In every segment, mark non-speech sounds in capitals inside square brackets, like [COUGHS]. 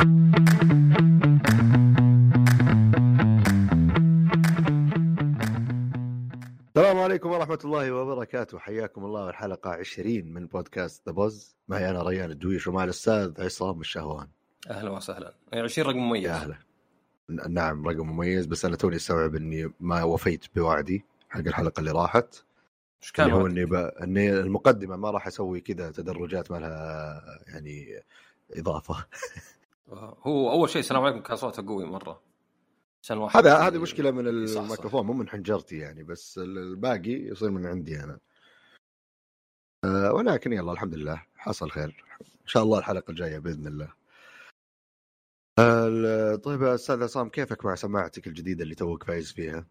السلام عليكم ورحمة الله وبركاته. حياكم الله الحلقة 20 من بودكاست ذا بوز معي أنا ريان الدويش ومع الأستاذ عصام الشهوان؟ أهلا وسهلا. 20 رقم مميز. يا أهلا. نعم رقم مميز. بس أنا توني أستوعب إني ما وفيت بوعدي حق الحلقة اللي راحت. إيش كان اللي هو؟ إني ب... إني المقدمة ما راح أسوي كذا تدرجات ما لها يعني إضافة. [LAUGHS] هو أول شيء السلام عليكم كان صوته قوي مرة. عشان واحد هذا هذه مشكلة من. الميكروفون مو من حنجرتي يعني بس الباقي يصير من عندي أنا. أه ولكن يلا الحمد لله حصل خير. إن شاء الله الحلقة الجاية بإذن الله. أه طيب يا أستاذ عصام كيفك مع سماعتك الجديدة اللي توك فايز فيها؟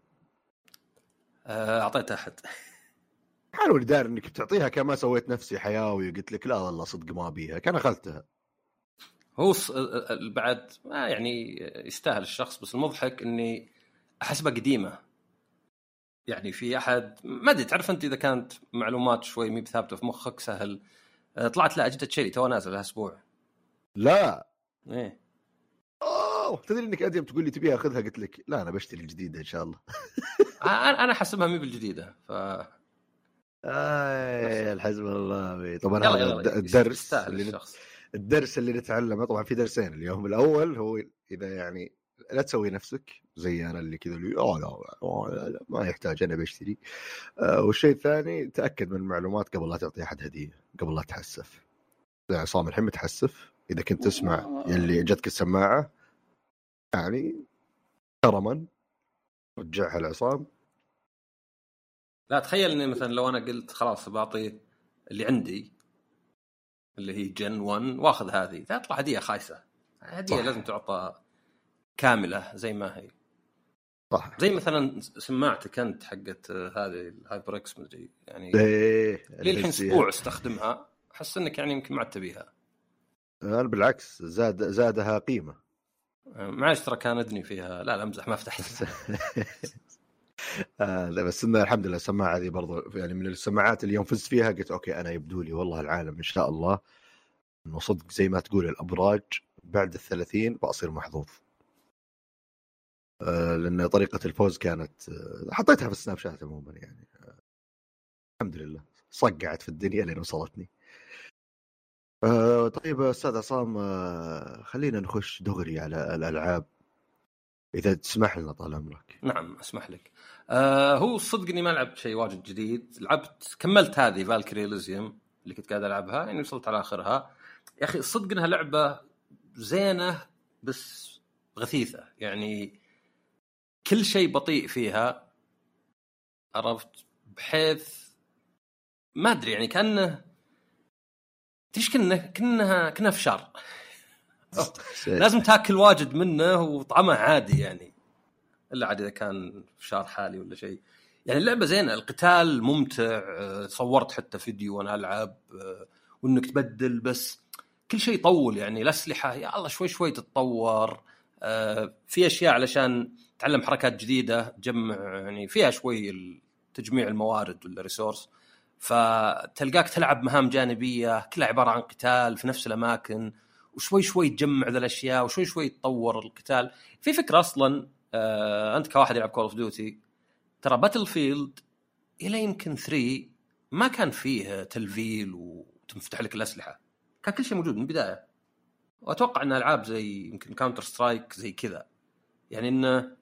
آه، أعطيت أحد. حلو اللي داير إنك بتعطيها كما سويت نفسي حياوي وقلت لك لا والله صدق ما بيها كان أخذتها. هو بعد ما يعني يستاهل الشخص بس المضحك إني احسبها قديمة. يعني في أحد ما أدري تعرف أنت إذا كانت معلومات شوي مي بثابتة في مخك سهل. آه، طلعت لا اجهزه شيري تو نازل لها أسبوع. لا. إيه. أوه تدري إنك اديم تقول لي تبيها اخذها قلت لك لا أنا بشتري الجديدة إن شاء الله. [LAUGHS] أنا أحسبها مي بالجديدة ف اي الحزب الله بي. طبعا هذا الدرس اللي الدرس اللي نتعلمه طبعا في درسين اليوم الأول هو إذا يعني لا تسوي نفسك زي أنا اللي كذا اللي أوه لا, أوه لا, لا ما يحتاج أنا بشتري آه والشيء الثاني تأكد من المعلومات قبل لا تعطي أحد هدية قبل لا تحسف. عصام الحين متحسف إذا كنت تسمع يلي جتك السماعة يعني كرما رجعها لعصام لا تخيل إني مثلا لو أنا قلت خلاص بعطي اللي عندي اللي هي Gen 1 واخذ هذه. تطلع هدية خايسة. هدية صح. لازم تعطى كاملة زي ما هي. صح زي مثلا سماعتك أنت حقت هذه ال HyperX مدري يعني إيه لي الحين أسبوع استخدمها؟ أحس إنك يعني يمكن ما عاد تبيها أنا بالعكس زاد زادها قيمة. معلش ترى كان أدني فيها. لا لا أمزح ما فتحت [LAUGHS] آه بس إنه الحمد لله السماعة هذه برضو يعني من السماعات اللي يوم فزت فيها قلت okay أنا يبدو لي والله العالم إن شاء الله إنه صدق زي ما تقول الأبراج بعد الثلاثين بصير محظوظ. آه لأن طريقة الفوز كانت آه حطيتها في ال Snapchat عموما يعني. الحمد لله. صقعت في الدنيا لين وصلتني. آه طيب أستاذ عصام آه خلينا نخش دغري على الألعاب. إذا تسمح لنا طال عمرك. نعم أسمح لك. آه هو الصدق إني ما لعبت شيء واجد جديد. لعبت كملت هذه فالكري اليزيوم اللي كنت قاعد ألعبها يعني وصلت على آخرها. يا أخي الصدق إنها لعبة زينة بس غثيثة. يعني كل شيء بطيء فيها عرفت؟ بحيث ما أدري يعني كانه تيش كنا؟ كانها كنا فشار [LAUGHS] لازم تاكل واجد منه وطعمه عادي يعني. إلا عاد إذا كان فشار حالي ولا شيء. يعني اللعبة زينة القتال ممتع آه، صورت حتى فيديو وأنا ألعب آه، وإنك تبدل بس كل شيء يطول يعني الأسلحة يا الله شوي شوي تتطور آه، في أشياء علشان تعلم حركات جديدة تجمع يعني فيها شوي تجميع الموارد وال resources فتلقاك تلعب مهام جانبية كلها عبارة عن قتال في نفس الأماكن وشوي شوي تجمع ذا الأشياء وشوي شوي يتطور القتال. في فكرة أصلا آه أنت كواحد يلعب Call of Duty ترى Battlefield إلى يمكن 3 ما كان فيه تلفيل وتنفتح لك الأسلحة. كان كل شيء موجود من البداية. وأتوقع إن ألعاب زي يمكن Counter-Strike زي كذا. يعني انه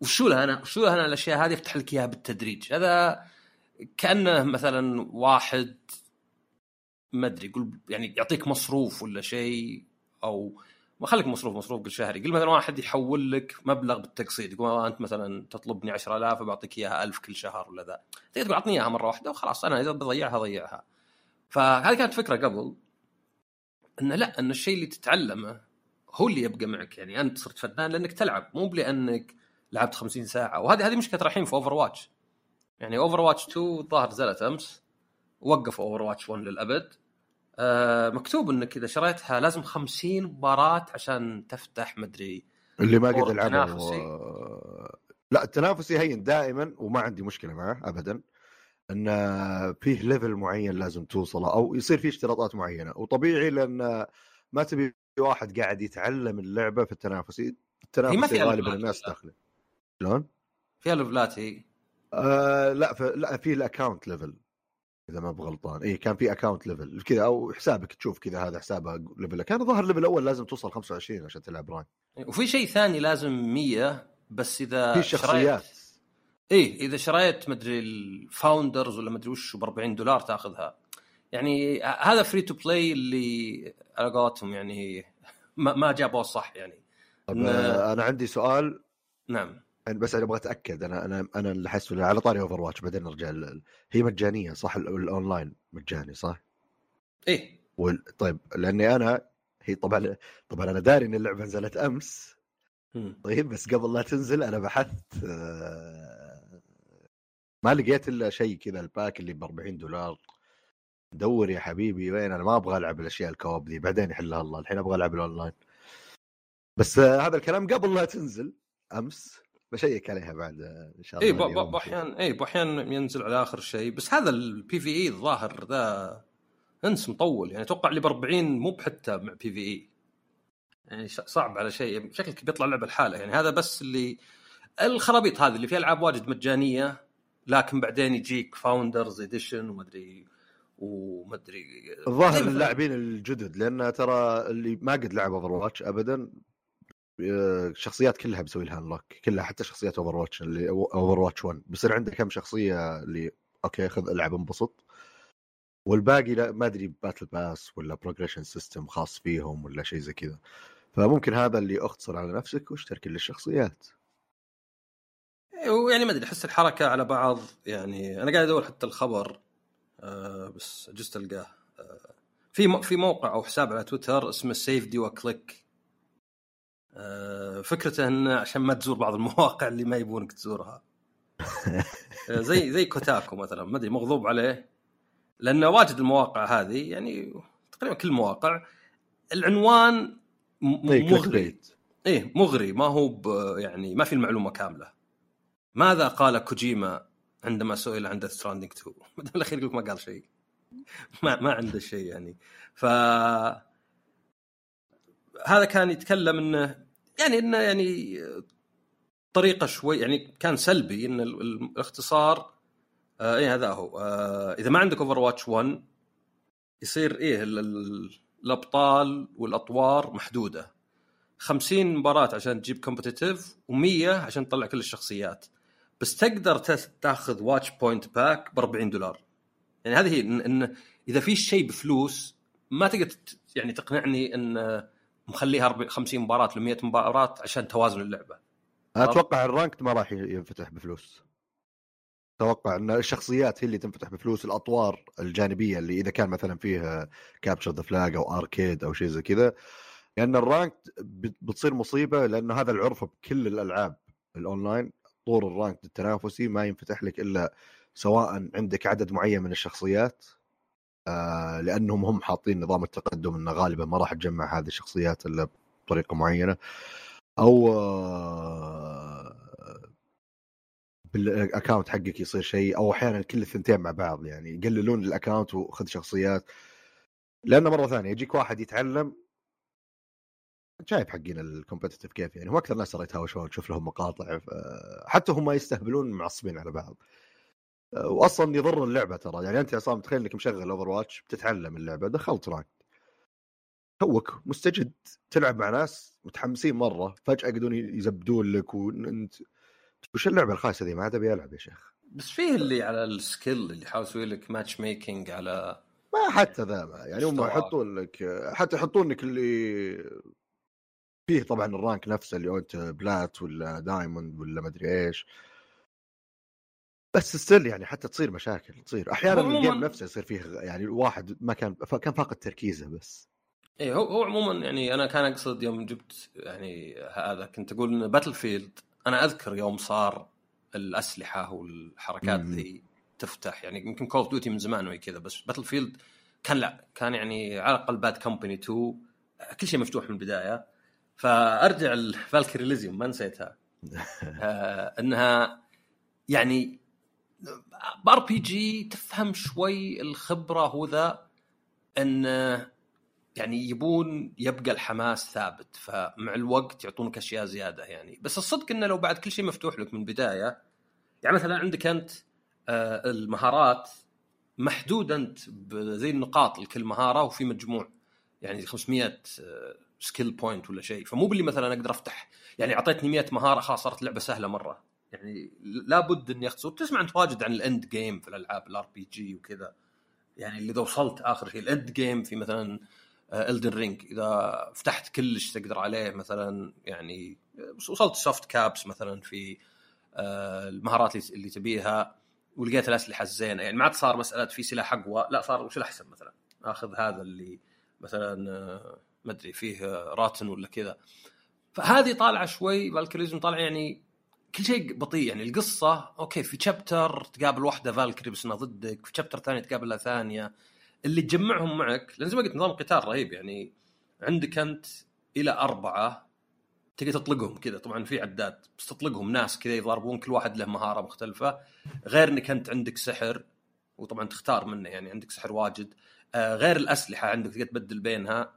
وشو لها أنا وشو لها أنا الأشياء هذه يفتح لك إياها بالتدريج؟ هذا كأنه مثلا واحد ما أدري يقول يعني يعطيك مصروف ولا شيء أو ما خليك مصروف مصروف قل شهري قل مثلا واحد يحول لك مبلغ بالتقسيط يقول أنت مثلا تطلبني 10000 بعطيك إياها 1000 كل شهر ولا ذا. تقدر تقول أعطني إياها مرة واحدة وخلاص أنا إذا بضيعها ضيعها. فهذه كانت فكرة قبل إنه لا ان الشيء اللي تتعلمه هو اللي يبقى معك. يعني أنت صرت فنان لأنك تلعب مو لانك لعبت 50 ساعة. وهذه هذه مشكلة الحين في Overwatch يعني Overwatch 2 الظاهر نزلت أمس وقف Overwatch 1 للأبد. مكتوب إنك إذا شريتها لازم 50 مباراة عشان تفتح مدري اللي ما قد التنافسي. آه، لا التنافسي هين دائما وما عندي مشكلة معه ابدا إن فيه level معين لازم توصله أو يصير فيه اشتراطات معينة وطبيعي لأن ما تبي واحد قاعد يتعلم اللعبة في التنافسي التنافسي غالبا الناس؟ داخله شلون؟ فيها ليفلات هي آه لا ف... لا في ال account level إذا ما بغلطان اي كان في account level كذا أو حسابك تشوف كذا هذا حسابه level كان ظهر level أول لازم توصل 25 عشان تلعب rank وفي شيء ثاني لازم 100 بس إذا في شخصيات. إيه إذا شريت مدري ال Founders ولا مدري وش ب 40 دولار تأخذها. يعني هذا free to play اللي على قولتهم يعني [LAUGHS] ما, ما جابوه صح يعني. طب إن- آه أنا عندي سؤال. نعم. أنا بس أنا أبغى أتأكد أنا أنا أنا اللي أحس على طاري Overwatch بعدين نرجع ل- هي مجانية صح؟ ال- الاونلاين مجاني صح؟ إيه. وال... طيب لأني أنا هي طبعا طبعا أنا داري إن اللعبة نزلت أمس. طيب بس قبل لا تنزل أنا بحثت آه، ما لقيت إلا شيء كذا الباك اللي ب 40 دولار. دور يا حبيبي وين؟ أنا ما أبغى ألعب الأشياء الكواب ذي بعدين يحلها الله. الحين أبغى ألعب الاونلاين بس آه، هذا الكلام قبل لا تنزل أمس. بشيك عليها بعد آه، إن شاء اي الله. ب- باحيان اي باحيان ينزل على آخر شيء. بس هذا البي في اي الظاهر ذا أنس مطول. يعني أتوقع اللي ب 40 مو بحتى مع بي في اي يعني صعب على شيء. شكلك بيطلع لعبة لحالها. يعني هذا بس اللي الخرابيط هذه اللي فيها ألعاب واجد مجانية لكن بعدين يجيك Founders Edition ومدري ومدري الظاهر اللاعبين الجدد لأن ترى اللي ما قد لعب Overwatch ابدا آه، الشخصيات كلها بسوي لها unlock كلها حتى شخصيات Overwatch اللي Overwatch 1 بيصير عندك كم شخصية اللي okay خذ ألعب انبسط. والباقي لا ما أدري battle pass ولا progression system خاص فيهم ولا شيء زي كذا. فممكن هذا اللي أختصر على نفسك واشتري كل الشخصيات. يعني ما أدري أحس الحركة على بعض يعني أنا قاعد أدور حتى الخبر آه بس جست ألقاه آه. في في موقع أو حساب على تويتر اسمه سيف دي وكليك فكرته انه عشان ما تزور بعض المواقع اللي ما يبونك تزورها. [LAUGHS] آه زي زي كوتاكو مثلا ما أدري مغضوب عليه. لأنه واجد المواقع هذه يعني تقريبا كل المواقع العنوان إيه، مغري. إيه مغري ما هو يعني ما في المعلومة كاملة. ماذا قال كوجيما عندما سئل عن Death Stranding 2 بالاخير يقول ما قال شيء. ما ما عنده شيء يعني. ف هذا كان يتكلم إنه يعني إنه يعني طريقة شوي يعني كان سلبي إن ال- ال- الاختصار آه إيه هذا هو. آه إذا ما عندك Overwatch 1 يصير إيه ال- ال- الأبطال والأطوار محدودة. 50 مباراة عشان تجيب كومبتيتيف و100 عشان تطلع كل الشخصيات. بس تقدر تاخذ Watchpoint Pack ب 40 دولار. يعني هذه هي إن, إن إذا في شيء بفلوس ما تقدر يعني تقنعني إن مخليها 40 50 مباراة ل 100 مباراة عشان توازن اللعبة. أنا أتوقع ال ranked ما راح ينفتح بفلوس. أتوقع إن الشخصيات هي اللي تنفتح بفلوس الأطوار الجانبية اللي إذا كان مثلا فيه capture the flag أو arcade أو شيء زي كذا. لأن ال ranked بت- بتصير مصيبة لأنه هذا العرف بكل الألعاب الأونلاين. طور ال ranked التنافسي ما ينفتح لك إلا سواء عندك عدد معين من الشخصيات. آه لأنهم هم حاطين نظام التقدم إنه غالبا ما راح تجمع هذه الشخصيات إلا بطريقة معينة. أو آه، بال account حقك يصير شيء أو أحيانا كل الثنتين مع بعض يعني يقللون ال account وخذ شخصيات. لأنه مرة ثانية يجيك واحد يتعلم شايف حقين ال competitive كيف يعني. هم أكثر ناس ترى يتهاوشون تشوف لهم مقاطع ف- حتى هم يستهبلون معصبين على بعض. آه، واصلا يضر اللعبة ترى. يعني أنت يا عصام تخيل إنك مشغل Overwatch بتتعلم اللعبة دخلت rank توك مستجد تلعب مع ناس متحمسين مرة فجأة يقعدون يزبدون لك وانت وش اللعبة الخايسة ذي؟ ما عاد أبي ألعب يا شيخ. بس فيه اللي على ال skill اللي يحاول يسوي لك matchmaking على ما حتى ذا ما- يعني هم. يحطون لك حتى يحطون لك اللي فيه طبعا ال rank نفسه اللي أنت plat ولا diamond ولا مدري إيش. بس still يعني حتى تصير مشاكل تصير. أحيانا ال game نفسه يصير فيه يعني واحد ما كان كان فاقد تركيزه بس. إيه هو هو عموما يعني أنا كان أقصد يوم جبت يعني هذا كنت أقول ان باتل فيلد أنا أذكر يوم صار الأسلحة والحركات. ذي تفتح. يعني يمكن كول اوف ديوتي من زمان وهي كذا بس باتل فيلد كان لا كان يعني على الأقل باد كومباني 2 كل شيء مفتوح من البداية. فأرجع الفالكري ليزيوم ما نسيتها. [LAUGHS] آه إنها يعني بار بي جي تفهم شوي الخبرة هو ذا إن يعني يبون يبقى الحماس ثابت فمع الوقت يعطونك أشياء زيادة يعني. بس الصدق إنه لو بعد كل شيء مفتوح لك من البدايه يعني مثلا عندك أنت آه، المهارات محدود أنت زي النقاط لكل مهارة وفي مجموع يعني 500 skill point ولا شيء فمو باللي مثلا أقدر أفتح. يعني أعطيتني 100 مهارة خلاص صارت لعبة سهلة مرة. يعني لابد اني اختصر تسمع أنت واجد عن ال end game في الألعاب ال RPG وكذا. يعني اللي إذا وصلت آخر شيء ال end game في مثلا Elden Ring إذا فتحت كلش تقدر عليه مثلا يعني وصلت soft caps مثلا في آه، المهارات اللي تبيها ولقيت الأسلحة الزينة. يعني ما عاد صار مسألة في سلاح أقوى لا صار وش الاحسن مثلا. آخذ هذا اللي مثلا آه، ما أدري فيه rotten ولا كذا. فهذه طالعة شوي Valkyrie Elysium طالع يعني كل شيء بطيء يعني القصة okay في chapter تقابل واحدة Valkyrie بس إنها ضدك في chapter ثاني تقابلها ثانية. اللي تجمعهم معك لأن زي ما قلت نظام قتال رهيب يعني عندك أنت إلى أربعة تقدر تطلقهم كذا. طبعا في عداد بس تطلقهم ناس كذا يضربون كل واحد له مهارة مختلفة. غير إنك أنت عندك سحر وطبعا تختار منه يعني عندك سحر واجد. آه غير الأسلحة عندك تقدر تبدل بينها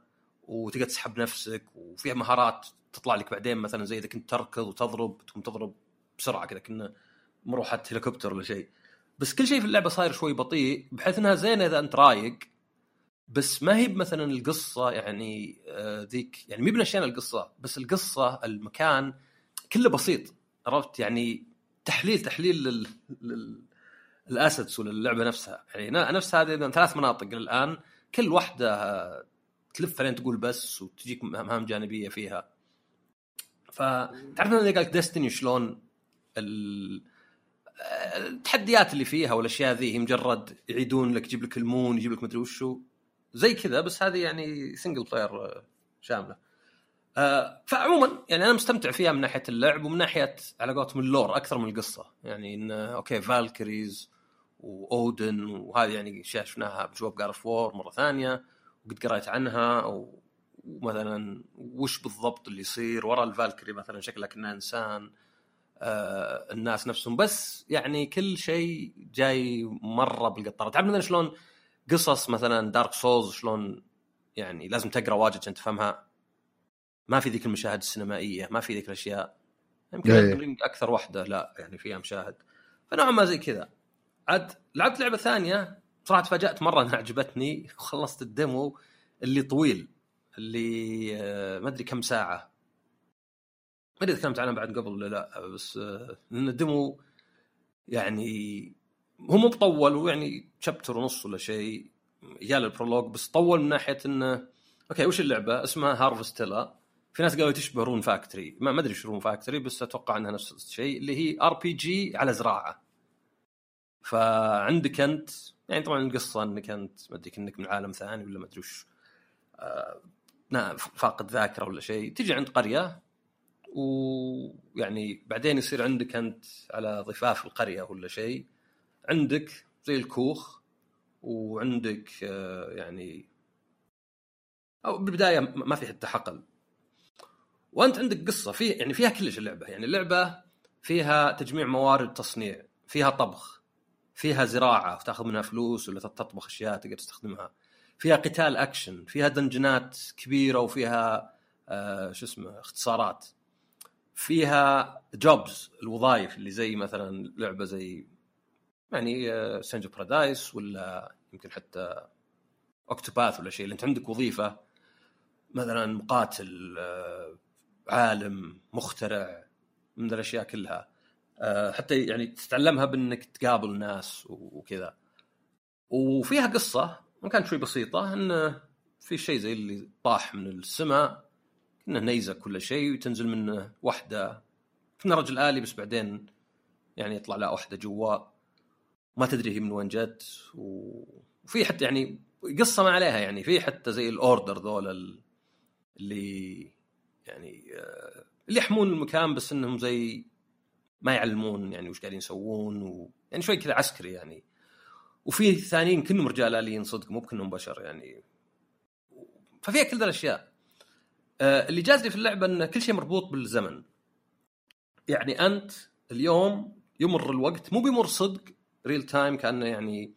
وتقدر تسحب نفسك وفيها مهارات تطلع لك بعدين مثلا زي إذا كنت تركض وتضرب تقوم تضرب بسرعة كذا كنا مروحه هليكوبتر ولا شيء. بس كل شيء في اللعبة صاير شوي بطيء بحيث إنها زينة إذا أنت رايق. بس ما هي مثلا القصة يعني آه، ذيك يعني مي بنشينا القصة بس القصة المكان كله بسيط. عرفت؟ يعني تحليل تحليل لل, لل... ال assets وللعبه نفسها. يعني نفس هذه ثلاث مناطق الآن كل واحدة تلف لين تقول بس وتجيك مهام جانبية فيها. فتعرف اذا قالك Destiny شلون؟ التحديات اللي فيها والأشياء ذي هي مجرد يعيدون لك يجيب لك المون يجيب لك مدري وشو. زي كذا بس هذه يعني single player شاملة. آه فعموما يعني أنا مستمتع فيها من ناحية اللعب ومن ناحية على قولتهم ال lore أكثر من القصة. يعني إن okay Valkyries وأودن وهذه يعني أشياء شفناها بجواب جارف وور مرة ثانية وقد قريت عنها ومثلا وش بالضبط اللي يصير ورا ال Valkyrie مثلا شكلها كانها إنسان. الناس نفسهم. بس يعني كل شيء جاي مرة بالقطارة. تعرف مثلا شلون قصص مثلا Dark Souls شلون يعني لازم تقرأ واجد عشان تفهمها؟ ما في ذيك المشاهد السينمائية ما في ذيك الأشياء. يمكن إيه. أكثر واحدة لا يعني فيها مشاهد. فنوعا ما زي كذا. عاد لعبت لعبة ثانية. صراحة تفاجأت مرة انها عجبتني. [LAUGHS] وخلصت ال demo اللي طويل اللي آه، ما أدري كم ساعة. ما أدري تكلمت عنها بعد قبل ولا لا بس آه، لأن ال demo يعني هو مو بطول ويعني chapter ونص ولا شيء جال ال prologue بس طول من ناحية إنه okay وش اللعبة؟ اسمها Harvestella في ناس قالوا تشبه Rune Factory ما أدري إيش Rune Factory بس أتوقع إنها نفس الشيء اللي هي RPG على زراعة. فعندك أنت يعني طبعا القصة إنك أنت ما أدري انك من عالم ثاني ولا ما أدري وش آه فاقد ذاكرة ولا شيء تجي عند قرية ويعني بعدين يصير عندك أنت على ضفاف القرية ولا شيء عندك زي الكوخ وعندك آه يعني أو بالبداية ما في حتى حقل وأنت عندك قصة في يعني فيها كلش اللعبة. يعني اللعبة فيها تجميع موارد تصنيع فيها طبخ فيها زراعة تأخذ منها فلوس ولا تطبخ أشياء تقدر تستخدمها. فيها قتال أكشن فيها dungeon ات كبيرة وفيها آه شو اسمه اختصارات. فيها jobs الوظائف اللي زي مثلا لعبة زي يعني آه Stranger of Paradise ولا يمكن حتى Octopath ولا شيء. اللي أنت عندك وظيفة مثلا مقاتل آه عالم مخترع من الأشياء كلها. آه حتى يعني تتعلمها بأنك تقابل ناس وكذا. وفيها قصة وان كانت شوي بسيطة انه في شيء زي اللي طاح من السماء إنه نيزة كل شيء وتنزل منه واحدة كنا رجل آلي بس بعدين يعني يطلع له واحدة جوا. ما تدري هي من وين جت وفي حتى يعني قصة ما عليها يعني. في حتى زي الأوردر ذول اللي يعني آه، اللي يحمون المكان بس إنهم زي ما يعلمون يعني وش قاعدين يسوون و... يعني شوي كذا عسكري يعني. وفي ثانيين كلهم رجال آليين صدق مو بكلهم بشر يعني. ففيها كل ذا الأشياء. اللي جاز لي في اللعبة إن كل شيء مربوط بالزمن. يعني أنت اليوم يمر الوقت مو بيمر صدق real time كأنه يعني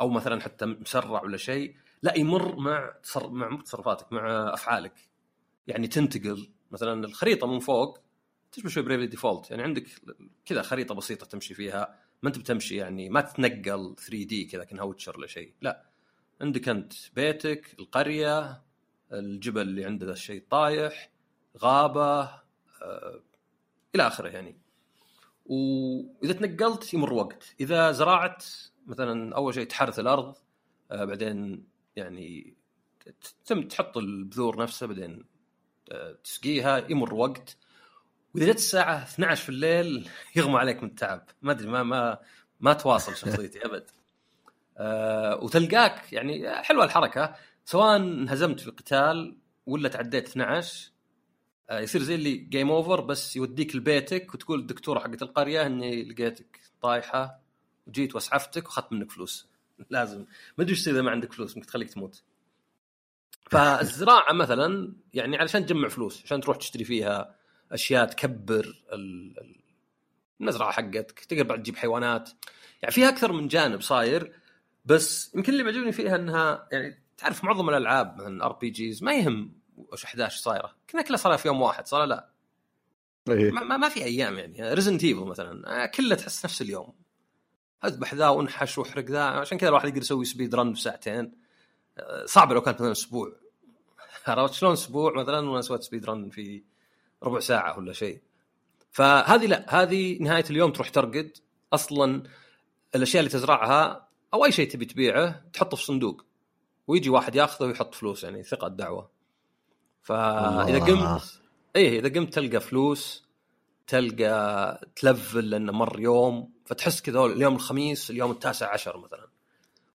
أو مثلا حتى مسرع ولا شيء لا يمر مع تصر... مع تصرفاتك مع أفعالك. يعني تنتقل. مثلا الخريطة من فوق تشبه شوي Bravely Default. يعني عندك كذا خريطة بسيطة تمشي فيها. ما أنت بتمشي يعني ما تتنقل 3D كذا كأنها Witcher ولا شيء. لا. عندك أنت بيتك القرية الجبل اللي عنده ذا الشيء طايح غابة آه، إلى آخره يعني. وإذا تنقلت يمر وقت. إذا زرعت مثلا أول شيء تحرث الأرض آه، بعدين يعني تم تحط البذور نفسها بعدين آه، تسقيها يمر وقت. وإذا جت الساعة 12 في الليل [LAUGHS] يغمى عليك من التعب. ما أدري ما ما ما تواصل شخصيتي أبد. أه وتلقاك يعني حلوة الحركة. سواء انهزمت في القتال ولا تعديت 12 أه يصير زي اللي game over بس يوديك لبيتك وتقول الدكتوره حقت القرية إني لقيتك طايحة وجيت واسعفتك وأخذت منك فلوس. لازم. ما أدري إيش إذا ما عندك فلوس ممكن تخليك تموت. فالزراعة مثلا يعني علشان تجمع فلوس عشان تروح تشتري فيها أشياء تكبر المزرعه حقتك تقدر بعد تجيب حيوانات. يعني فيها أكثر من جانب صاير بس يمكن اللي بيعجبني فيها إنها يعني تعرف معظم الألعاب مثلا RPGs ما يهم وش 11 صايرة. كنا كلها صار في يوم واحد صار لا. إيه. ما, ما في أيام يعني. Resident Evil مثلا كلها تحس نفس اليوم. أذبح ذا وانحش واحرق ذا. عشان كذا الواحد يقدر يسوي speed run في ساعتين صعب لو كانت مثلا أسبوع. [LAUGHS] عرفت شلون أسبوع مثلا وأنا سويت speed run في ربع ساعة ولا شيء. فهذه لا هذه نهاية اليوم تروح ترقد. أصلا الأشياء اللي تزرعها أو أي شيء تبي تبيعه تحطه في صندوق. ويجي واحد ياخذه ويحط فلوس يعني ثقة الدعوة. فإذا قمت إيه إذا قمت تلقى فلوس تلقى تلفل لأنه مر يوم فتحس كذا اليوم الخميس اليوم التاسع عشر مثلا.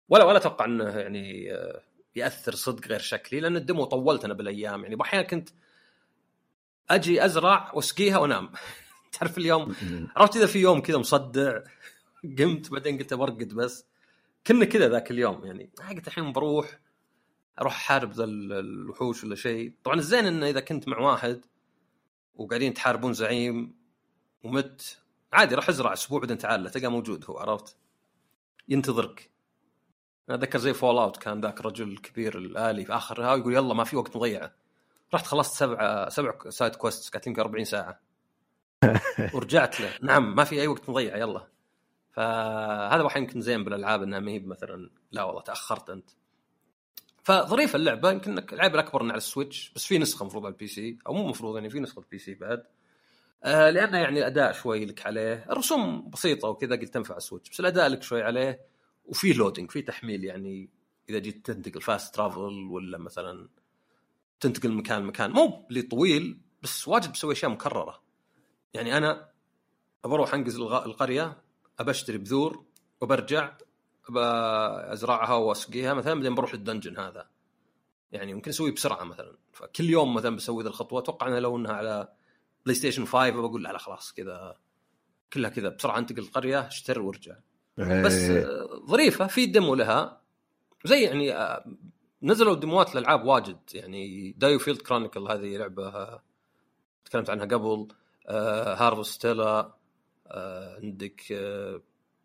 ولا ولا أتوقع أنه يعني آه، يأثر صدق غير شكلي لأن الدمو طولت أنا بالأيام. يعني أحيانا كنت أجي أزرع وأسقيها وأنام. [LAUGHS] تعرف اليوم؟ عرفت إذا في يوم كذا مصدع قمت بعدين قلت برقد بس. كنا كذا ذاك اليوم يعني قلت الحين بروح أروح أحارب ذا الوحوش ولا شيء. طبعا الزين انه إذا كنت مع واحد وقاعدين تحاربون زعيم ومت عادي راح أزرع أسبوع بعدين تعال تلقى موجود هو عرفت؟ ينتظرك. أنا أتذكر زي Fallout كان ذاك الرجل الكبير الآلي في اخرها ويقول يلا ما في وقت نضيعه رحت خلصت سبع سبع side quest قاعد يمكن 40 ساعة. [LAUGHS] ورجعت له نعم ما في أي وقت نضيع يلا. فهذا واحد يمكن زين بالألعاب إنها ما هي مثلا لا والله تأخرت أنت. فظريفه اللعبة يمكن إنك اللعبه الأكبر إنها على السويتش بس في نسخة مفروض على ال PC أو مو مفروض يعني في نسخة ال PC بعد. آه لأنه يعني الأداء شوي لك عليه. الرسوم بسيطة وكذا قلت تنفع على السويتش بس الأداء لك شوي عليه. وفي loading في تحميل يعني إذا جيت تنتقل fast travel ولا مثلا تنتقل مكان لمكان مو اللي طويل بس واجد بسوي أشياء مكررة. يعني أنا بروح انقز القرية أشتري بذور وبرجع أزرعها وأسقيها مثلا بعدين بروح لل dungeon هذا. يعني ممكن أسويه بسرعة مثلا. فكل يوم مثلا بسوي ذا الخطوة. أتوقع إنها لو إنها على بلاي ستيشن 5 بقول لا لا خلاص كذا كلها كذا بسرعة. أنتقل القرية اشتر وأرجع. بس إيه. ظريفة في ديمو لها. زي يعني آه، نزلوا ديموات الالعاب واجد. يعني DioField Chronicle هذه لعبة آه، تكلمت عنها قبل Harvestella آه، عندك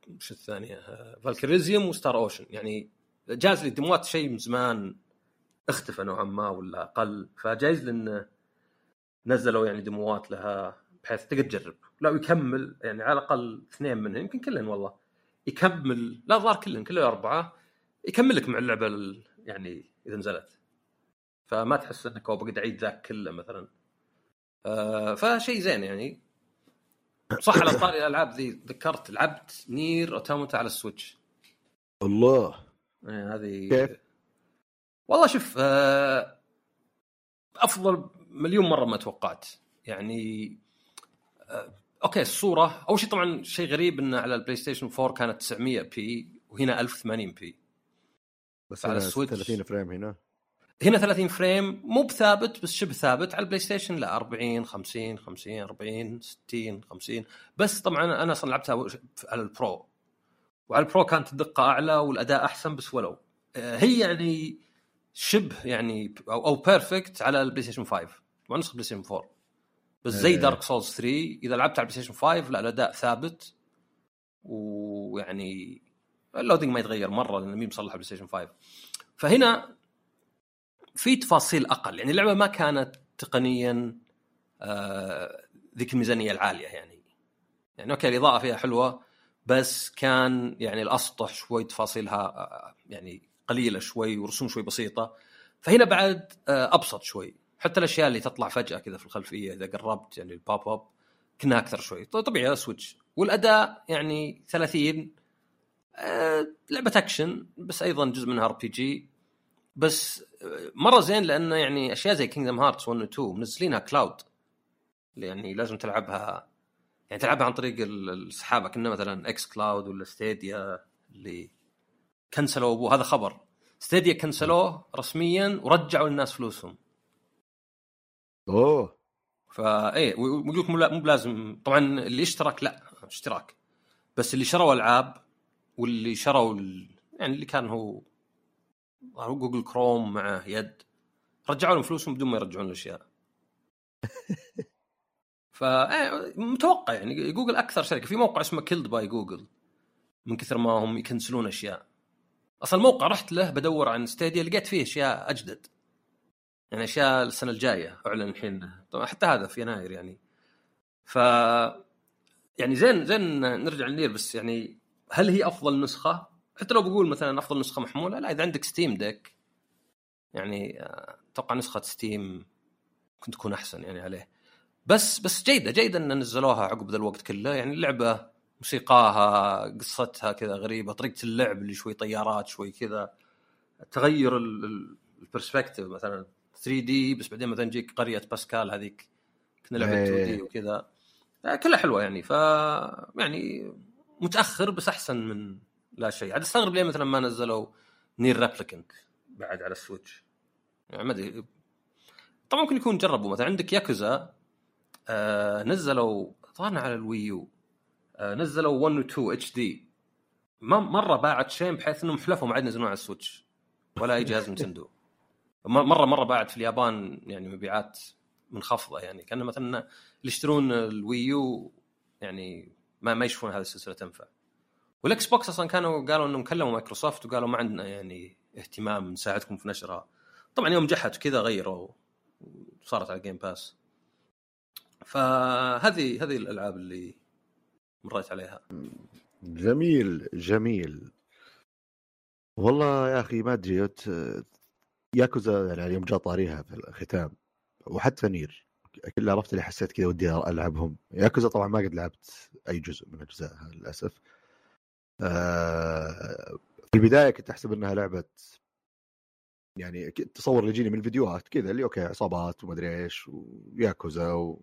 وش الثانية؟ Valkyrie Elysium و Star Ocean يعني جاز لي ديموات شيء من زمان اختفى نوعا ما ولا أقل. فجايز لأن نزلوا يعني ديموات لها بحيث تقدر تجرب. لا يكمل يعني على الأقل اثنين منهم يمكن كلهم والله. يكمل لا الظاهر كلهم كلهم أربعة. يكمل لك مع اللعبة يعني إذا نزلت. فما تحس انك بقعد اعيد ذاك كله مثلا. آه فشيء زين يعني. صح على طاري الألعاب ذي ذكرت لعبت NieR Automata على السويتش. الله. إيه، هذه كيف؟ والله شوف آه أفضل مليون مرة ما توقعت. يعني آه okay الصورة أول شيء طبعا شيء غريب انه على البلاي ستيشن 4 كانت 900 p وهنا 1080 p. بس على السويتش. 30 frame هنا. هنا 30 frame مو بثابت بس شبه ثابت. على البلاي ستيشن لا 40 50 50 40 60 50 بس طبعا أنا أصلا لعبتها على ال Pro. وعلى ال Pro كانت الدقة أعلى والأداء أحسن بس ولو. آه، هي يعني شبه يعني أو أو perfect على البلاي ستيشن 5 طبعا نسخة بلاي ستيشن 4 بس زي. Dark Souls 3 إذا لعبت على البلاي ستيشن 5 لا الأداء ثابت. ويعني ال loading ما يتغير مرة لأنه مي مصلح بلاي ستيشن 5 فهنا في تفاصيل أقل. يعني اللعبة ما كانت تقنيا آه ذيك الميزانية العالية يعني. يعني okay الإضاءة فيها حلوة بس كان يعني الأسطح شوي تفاصيلها آه، يعني قليلة شوي ورسوم شوي بسيطة. فهنا بعد آه، أبسط شوي. حتى الأشياء اللي تطلع فجأة كذا في الخلفية إذا قربت يعني ال pop up كنا أكثر شوي. طبيعي سويتش. والأداء يعني 30 آه، لعبة أكشن بس أيضا جزء منها RPG بس مرة زين لأنه يعني أشياء زي Kingdom Hearts 1 و 2 منزلينها cloud يعني لازم تلعبها يعني تلعبها عن طريق السحابة. كنا مثلا xCloud ولا Stadia اللي كنسلوا أبوه. هذا خبر. Stadia كنسلوه رسميا ورجعوا للناس فلوسهم. أوه. فا إيه ويقول مو بلازم. طبعا اللي اشترك لا اشتراك. بس اللي شروا ألعاب واللي شروا ال... يعني اللي كان هو جوجل كروم مع يد. رجعوا لهم فلوسهم بدون ما يرجعون الأشياء. [LAUGHS] ف إيه، متوقع يعني جوجل أكثر شركة. في موقع اسمه Killed by Google من كثر ما هم يكنسلون أشياء. أصلا الموقع رحت له بدور عن Stadia لقيت فيه أشياء أجدد. يعني أشياء السنة الجاية أعلن الحين. طبعا حتى هذا في يناير يعني. ف يعني زين زين نرجع لل NieR بس يعني هل هي أفضل نسخة؟ حتى لو بقول مثلا أفضل نسخة محمولة لا إذا عندك Steam Deck يعني أتوقع نسخة Steam ممكن تكون أحسن يعني عليه. بس بس جيدة جيدة إن نزلوها عقب ذا الوقت كله. يعني اللعبة موسيقاها قصتها كذا غريبة طريقة اللعب اللي شوي طيارات شوي كذا تغير ال perspective مثلا. 3 D بس بعدين مثلا تجيك قرية باسكال هذيك كنا لعبة 2 D وكذا. كلها حلوة يعني. ف يعني متأخر بس أحسن من لا شيء. عاد استغرب ليه مثلا ما نزلوا NieR Replicant بعد على السويتش يعني ما أدري. طبعا ممكن يكون جربوا. مثلا عندك ياكوزا آه نزلوا أظن على ال Wii U آه نزلوا 1 و 2 HD مرة باعت شين بحيث إنهم حلفوا ما عاد ينزلون على السويتش ولا أي جهاز نينتندو. مره مرة باعت في اليابان يعني مبيعات منخفضة. يعني كأن مثلا اللي يشترون ال Wii U يعني ما ما يشوفون هذه السلسلة تنفع. وال Xbox أصلا كانوا قالوا إنهم كلموا مايكروسوفت وقالوا ما عندنا يعني اهتمام نساعدكم في نشرها. طبعا يوم نجحت كذا غيروا وصارت على Game Pass فهذه هذه الألعاب اللي مريت عليها. جميل جميل. والله يا أخي ما أدري ياكوزا يعني يوم جاء طاريها في الختام. وحتى Nier كل عرفت اللي حسيت كذا ودي ألعبهم. ياكوزا طبعا ما قد لعبت أي جزء من أجزائها للأسف. في البداية كنت أحسب إنها لعبة يعني التصور اللي يجيني من الفيديوهات كذا اللي okay عصابات ومدري إيش وياكوزا و...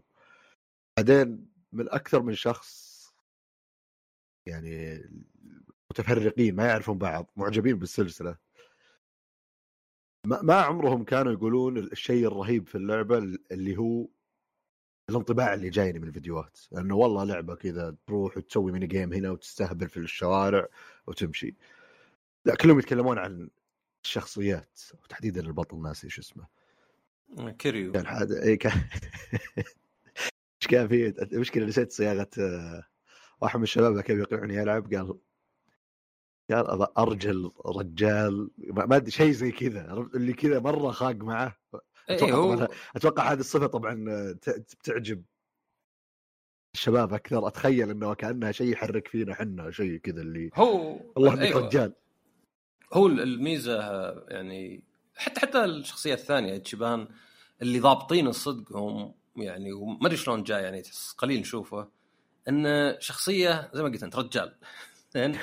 بعدين من أكثر من شخص يعني متفرقين ما يعرفون بعض معجبين بالسلسلة. ما عمرهم كانوا يقولون الشيء الرهيب في اللعبة اللي هو الانطباع اللي جايني من الفيديوهات لأنه والله لعبة كذا تروح وتسوي ميني جيم هنا وتستهبل في الشوارع وتمشي. لا كلهم يتكلمون عن الشخصيات وتحديدا البطل ناسي شو اسمه. كيريو. كان حد اي كان [LAUGHS] إيش كان في؟ المشكلة نسيت صياغة آه، واحد من الشباب كيف يقنعني ألعب قال قال أرجل رجال ما أدري شيء زي كذا اللي كذا مرة خاق معه. أتوقع إيه هو... أتوقع هذه الصفة طبعا بتعجب الشباب أكثر. أتخيل إنه كأنها شيء يحرك فينا إحنا شيء كذا اللي هو الله انك أيوة. رجال هو الميزة يعني حتى حتى الشخصية الثانية تشيبان اللي ضابطين الصدق هم يعني وما أدري شلون جاي يعني قليل نشوفه انه شخصية زي ما قلت أنت رجال. [LAUGHS]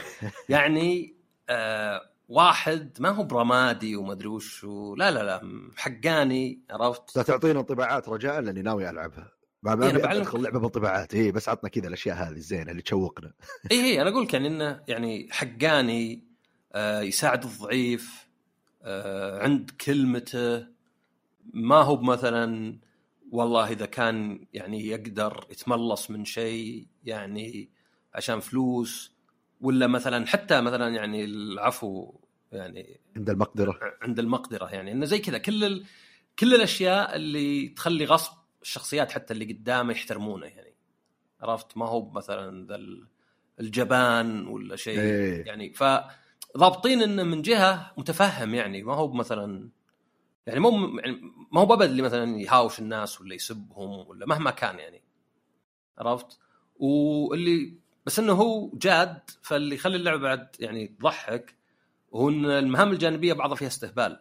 يعني آه واحد ما هو برمادي وما ادري وش لا لا لا حقاني عرفت؟ لا تعطينا انطباعات رجاء لأني ناوي العبها ما ما إيه أدخل لعبة بانطباعات. اي بس عطنا كذا الأشياء هذه الزينة اللي تشوقنا. اي [LAUGHS] اي أنا أقول لك يعني إنه يعني حقاني آه يساعد الضعيف آه عند كلمته. ما هو مثلا والله إذا كان يعني يقدر يتملص من شيء يعني عشان فلوس ولا مثلا حتى مثلا يعني العفو يعني عند المقدرة. عند المقدرة يعني إنه زي كذا كل ال... كل الأشياء اللي تخلي غصب الشخصيات حتى اللي قدامه يحترمونه يعني. عرفت؟ ما هو مثلا ذا الجبان ولا شيء إيه. يعني. ف ضابطين إنه من جهة متفهم يعني ما هو مثلا يعني مو يعني ما هو ابد اللي مثلا يهاوش الناس ولا يسبهم ولا مهما كان يعني. عرفت؟ واللي بس إنه هو جاد فاللي يخلي اللعبة بعد يعني تضحك هو إن المهام الجانبية بعضها فيها استهبال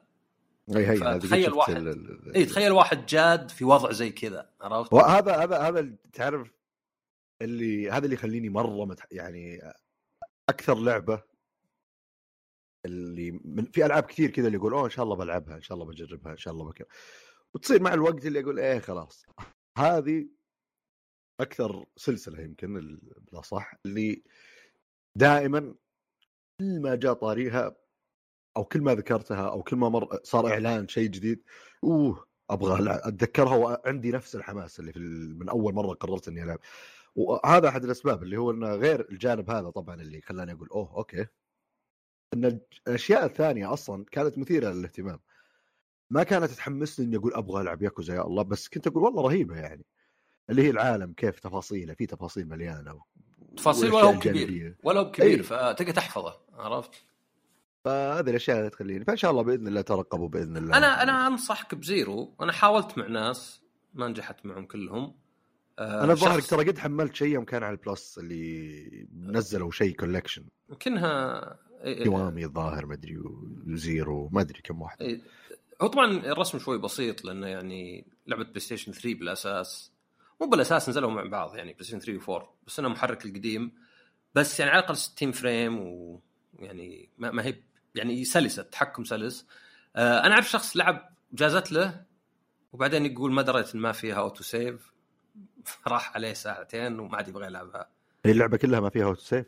أي هي شفت واحد- ال- إي تخيل واحد جاد في وضع زي كذا عرفت؟ وهذا هذا هذا تعرف اللي هذا اللي يخليني مرة متح... يعني أكثر لعبة اللي من في ألعاب كثير كذا اللي يقول أوه إن شاء الله بلعبها إن شاء الله بجربها إن شاء الله بكذا وتصير مع الوقت اللي أقول إيه خلاص هذه أكثر سلسلة يمكن بلا صح اللي دائما كل ما جاء طاريها أو كل ما ذكرتها أو كل ما مر صار إعلان شيء جديد أوه أبغى أتذكرها وعندي نفس الحماس اللي في من أول مرة قررت إني ألعب. وهذا أحد الأسباب اللي هو انه غير الجانب هذا طبعا اللي خلاني أقول أوه أوكي. إن الأشياء الثانية أصلا كانت مثيرة للاهتمام. ما كانت تحمسني إني أقول أبغى ألعب ياكوزا يا الله بس كنت أقول والله رهيبة يعني. اللي هي العالم كيف تفاصيله في تفاصيل مليانة تفاصيل ولا هو كبير. ولا هو كبير أي. فتقدر تحفظه عرفت؟ فهذه الأشياء اللي تخليني فإن شاء الله بإذن الله ترقبوا بإذن الله أنا أنا أنصحك ب Zero أنا حاولت مع ناس ما نجحت معهم كلهم آه، أنا الظاهر شخص- ترى قد حملت شيء يوم كان على ال Plus اللي نزلوا شيء collection يمكنها إيه، إيه. Kiwami الظاهر ما أدري و Zero ما أدري كم واحد إيه. هو طبعا الرسم شوي بسيط لأنه يعني لعبة PlayStation 3 بالأساس مو بالأساس نزلوا مع بعض يعني PlayStation 3 و4 بس إنه محرك القديم. بس يعني على الأقل 60 frame ويعني ما, ما هي يعني سلسة التحكم سلس. آه أنا أعرف شخص لعب جازت له وبعدين يقول ما دريت ما فيها auto save [LAUGHS] راح عليه ساعتين وما عاد يبغى يلعبها. هي اللعبة كلها ما فيها اوتو سيف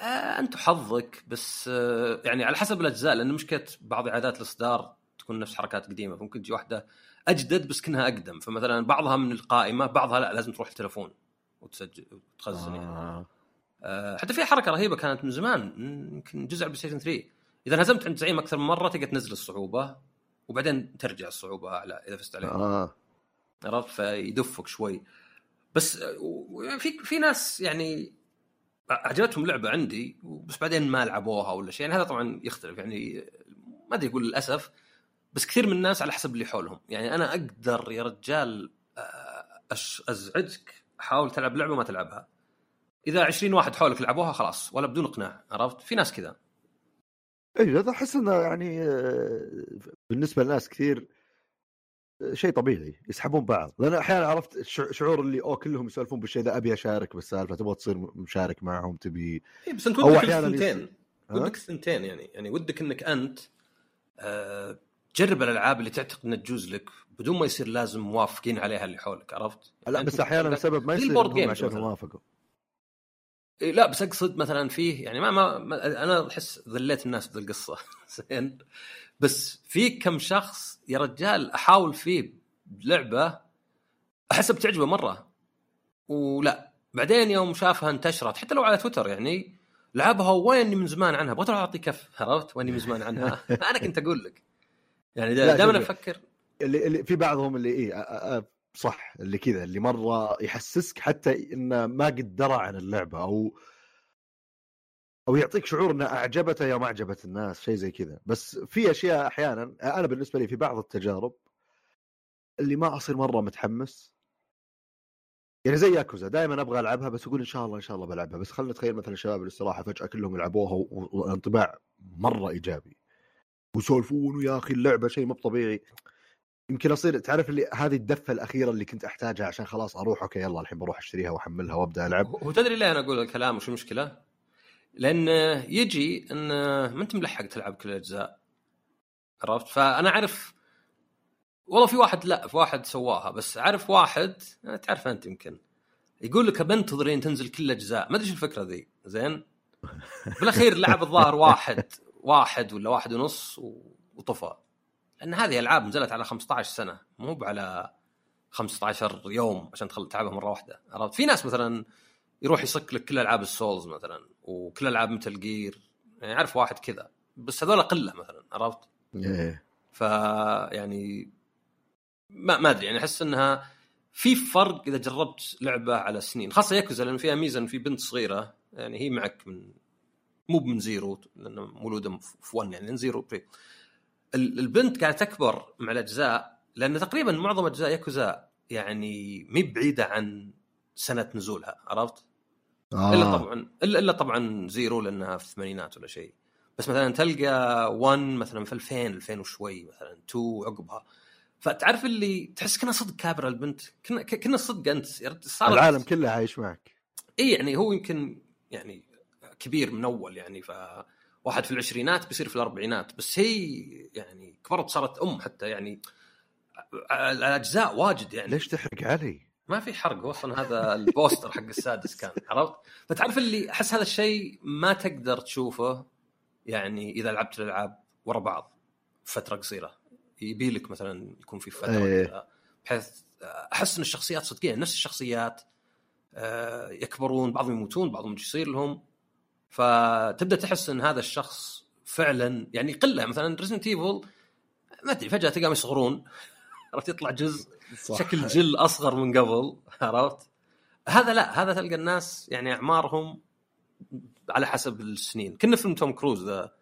آه أنت حظك بس آه يعني على حسب الأجزاء لأن مشكلة بعض اعادات الإصدار تكون نفس حركات قديمة. فممكن تجي واحدة أجدد بس كأنها أقدم. فمثلا بعضها من القائمة بعضها لا لازم تروح التلفون وتسجل وتخزن يعني. آه. آه حتى في حركة رهيبة كانت من زمان يمكن جزء PlayStation 3 إذا هزمت عند زعيم أكثر من مرة تقدر تنزل الصعوبة وبعدين ترجع الصعوبة أعلى إذا فزت عليه. آه. عرفت؟ فيدفك شوي. بس آه، في في ناس يعني عجبتهم لعبة عندي بس بعدين ما لعبوها ولا شيء. يعني هذا طبعا يختلف. يعني ما أدري أقول للأسف بس كثير من الناس على حسب اللي حولهم. يعني أنا أقدر يا رجال آه، أش- أزعجك حاول تلعب لعبة ما تلعبها. إذا 20 واحد حولك لعبوها خلاص ولا بدون إقناع عرفت؟ في ناس كذا. أي هذا أحس إنه يعني آه، بالنسبة لناس كثير آه، شيء طبيعي يسحبون بعض. لأن أحيانا عرفت شعور اللي أوه كلهم يسولفون بالشيء ذا أبي أشارك بالسالفه تبغى تصير مشارك معهم تبي إيه بس انت ودك ها؟ ودك الثنتين يعني. يعني ودك إنك أنت آه، تجرب الألعاب اللي تعتقد إنها تجوز لك بدون ما يصير لازم موافقين عليها اللي حولك عرفت؟ لا بس أحيانا السبب ما يصير البورد عشان مثلاً. وافقوا إيه لا بس أقصد مثلا فيه يعني ما, ما, ما أنا أحس ذليت الناس بذي القصة. [LAUGHS] زين؟ بس في كم شخص يا رجال أحاول فيه لعبه أحسها بتعجبه مرة ولا. بعدين يوم شافها انتشرت حتى لو على تويتر يعني لعبها ويني من زمان عنها؟ بغيت اعطي كف عرفت؟ ويني من زمان عنها؟ [LAUGHS] أنا كنت أقول لك. يعني دائما. أفكر اللي, اللي في بعضهم اللي آه، صح اللي كذا اللي مرة يحسسك حتى إنه ما قد درى عن اللعبة أو أو يعطيك شعور انها أعجبته يا ما أعجبت الناس شيء زي كذا. بس في أشياء أحيانا أنا بالنسبة لي في بعض التجارب اللي ما أصير مرة متحمس. يعني زي ياكوزا دائما أبغى ألعبها بس أقول إن شاء الله إن شاء الله بلعبها. بس خلينا نتخيل مثلا شباب الاستراحه فجأة كلهم يلعبوها و- و- والانطباع مرة إيجابي. ويسولفون ويا أخي اللعبه شيء مو طبيعي يمكن أصير تعرف اللي هذه الدفة الأخيرة اللي كنت أحتاجها عشان خلاص أروح أوكي يلا الحين بروح أشتريها وأحملها وأبدأ ألعب. هو تدري ليه أنا أقول الكلام وش المشكلة؟ لأن يجي إن ما أنت ملحق تلعب كل الأجزاء. عرفت؟ فأنا أعرف والله في واحد لا في واحد سواها بس أعرف واحد تعرف أنت يمكن. يقول لك بنتظرين تنزل كل الأجزاء. ما أدري الفكرة ذي. زين؟ بالأخير لعب الظاهر واحد. واحد ولا واحد ونص وطفى. لأن هذه ألعاب نزلت على 15 سنة مو على 15 يوم عشان تخل تلعبها مرة واحدة عرفت؟ في ناس مثلا يروح يصك لك كل ألعاب السولز مثلا وكل ألعاب مثل جير يعني اعرف واحد كذا بس هذول قلة مثلا عرفت؟ إيه. ف يعني ما ما أدري يعني أحس إنها في فرق إذا جربت لعبة على سنين خاصة ياكوزا لأن فيها ميزة إن في بنت صغيرة يعني هي معك من مو من Zero لأنه مولوده في 1 يعني من Zero pre البنت قاعدة تكبر مع الأجزاء لأن تقريبا معظم أجزاء ياكوزا يعني مي بعيدة عن سنة نزولها عرفت؟ آه. إلا طبعا الا إلا طبعا زيرو لأنها في الثمانينات ولا شيء بس مثلا تلقى 1 مثلا في 2000 2000 وشوي مثلا 2 عقبها فتعرف اللي تحس كنا صدق كابرة البنت كنا كنا صدق أنت صار العالم كله عايش معك اي يعني هو يمكن يعني كبير من أول يعني ف واحد في العشرينات بيصير في الأربعينات بس هي يعني كبرت صارت أم حتى يعني الأجزاء واجد يعني ليش تحرق علي؟ ما في حرق أصلا هذا ال poster حق السادس كان عرفت؟ فتعرف اللي أحس هذا الشيء ما تقدر تشوفه يعني إذا لعبت الألعاب ورا بعض فترة قصيرة يبي لك مثلا يكون في فترة أيه. بحيث أحس إن الشخصيات صدقيا نفس الشخصيات آه، يكبرون بعضهم يموتون بعضهم يصير لهم فتبدأ تحس إن هذا الشخص فعلا يعني قلة. مثلا Resident Evil ما أدري فجأة تلقاهم يصغرون. [LAUGHS] عرفت؟ يطلع جزء صح. شكل Jill أصغر من قبل. عرفت؟ هذا لا هذا تلقى الناس يعني أعمارهم على حسب السنين. كنه فيلم توم كروز ذا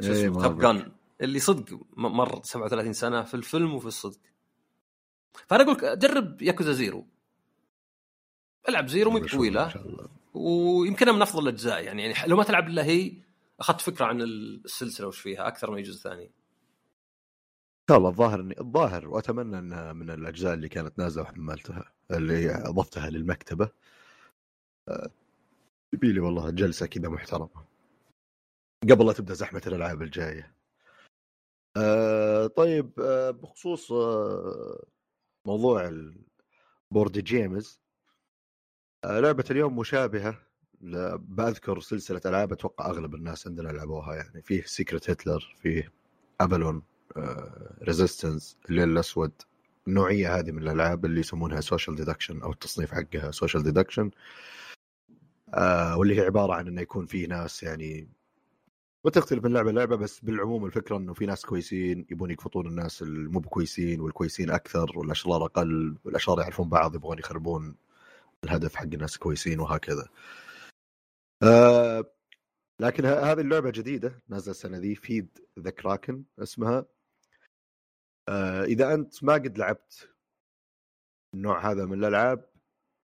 شو إيه، اسمه Top Gun اللي صدق مر 37 سنة في الفيلم وفي الصدق. فأنا أقول لك جرب Yakuza Zero. ألعب Zero مو طويلة. ويمكنها من أفضل الأجزاء يعني يعني لو ما تلعب إلا هي أخذت فكرة عن السلسلة وش فيها أكثر من جزء ثاني. ان شاء الله الظاهر اني الظاهر وأتمنى إنها من الأجزاء اللي كانت نازلة وحملتها اللي أضفتها للمكتبة. آه، يبي لي والله جلسة كذا محترمة. قبل لا تبدأ زحمة الألعاب الجاية. أه طيب أه بخصوص موضوع ال board games آه، لعبة اليوم مشابهة. بذكر سلسلة ألعاب أتوقع أغلب الناس عندنا لعبوها يعني فيه Secret Hitler فيه Avalon Resistance الليل الأسود. النوعية هذه من الألعاب اللي يسمونها social deduction أو التصنيف حقها social deduction آه واللي هي عبارة عن أنه يكون فيه ناس يعني وتختلف من لعبة لعبه بس بالعموم الفكرة إنه في ناس كويسين يبون يقفطون الناس المو بكويسين والكويسين أكثر والأشرار أقل والأشرار يعرفون بعض يبغون يخربون الهدف حق الناس كويسين وهكذا. آه لكن هذه اللعبة جديدة نازلة السنة ذي فيد ذا كراكن اسمها. آه إذا أنت ما قد لعبت النوع هذا من الألعاب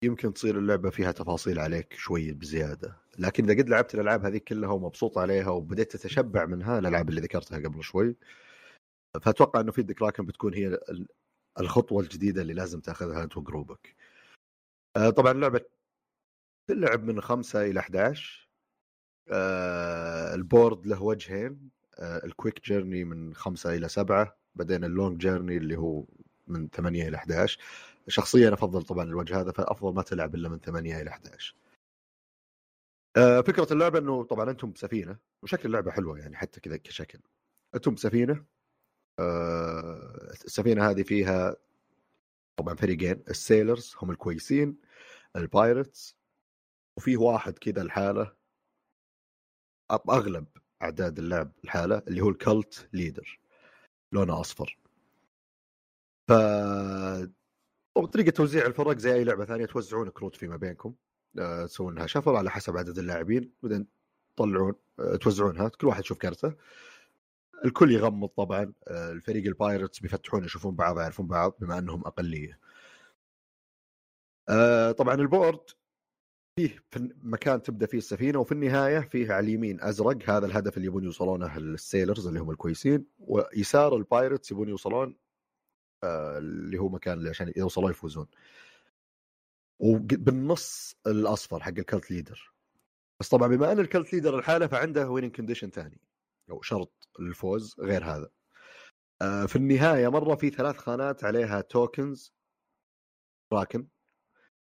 يمكن تصير اللعبة فيها تفاصيل عليك شوي بزيادة. لكن إذا قد لعبت الألعاب هذه كلها ومبسوط عليها وبديت تتشبع منها الألعاب اللي ذكرتها قبل شوي فأتوقع إنه ذا كراكن بتكون هي الخطوة الجديدة اللي لازم تأخذها أنت و group ك. آه، طبعا اللعبه تلعب من 5 إلى 11 آه، ال board له وجهين. آه، ال quick journey من 5 إلى 7 بعدين ال long journey اللي هو من 8 إلى 11 شخصيا أفضل طبعا الوجه هذا فأفضل ما تلعب إلا من 8 إلى 11 فكرة اللعبة إنه طبعا أنتم بسفينة وشكل اللعبة حلوة يعني حتى كذا كشكل. أنتم بسفينة. السفينة هذه فيها طبعا فريقين ال sailors هم الكويسين. ال pirates وفيه واحد كذا لحاله أغلب أعداد اللعب لحاله اللي هو ال cult leader لونه أصفر. ف طريقه توزيع الفرق زي أي لعبة ثانية توزعون كروت فيما بينكم. آه، تسوونها shuffle على حسب عدد اللاعبين بعدين تطلعون آه، توزعونها كل واحد يشوف كرته الكل يغمض طبعا آه، الفريق ال pirates بيفتحون يشوفون بعض يعرفون بعض بما أنهم أقلية. آه، طبعا ال board فيه في مكان تبدأ فيه السفينة وفي النهاية فيه على اليمين أزرق هذا الهدف اللي يبون يوصلونه ال sailors اللي هم الكويسين ويسار ال pirates يبون يوصلون آه، اللي هو مكان اللي عشان يوصلون يفوزون. وبالنص الأصفر حق ال cult leader. بس طبعا بما أن ال cult leader لحاله فعنده winning condition ثاني أو شرط للفوز غير هذا. في النهاية مرة في ثلاث خانات عليها tokens كراكن.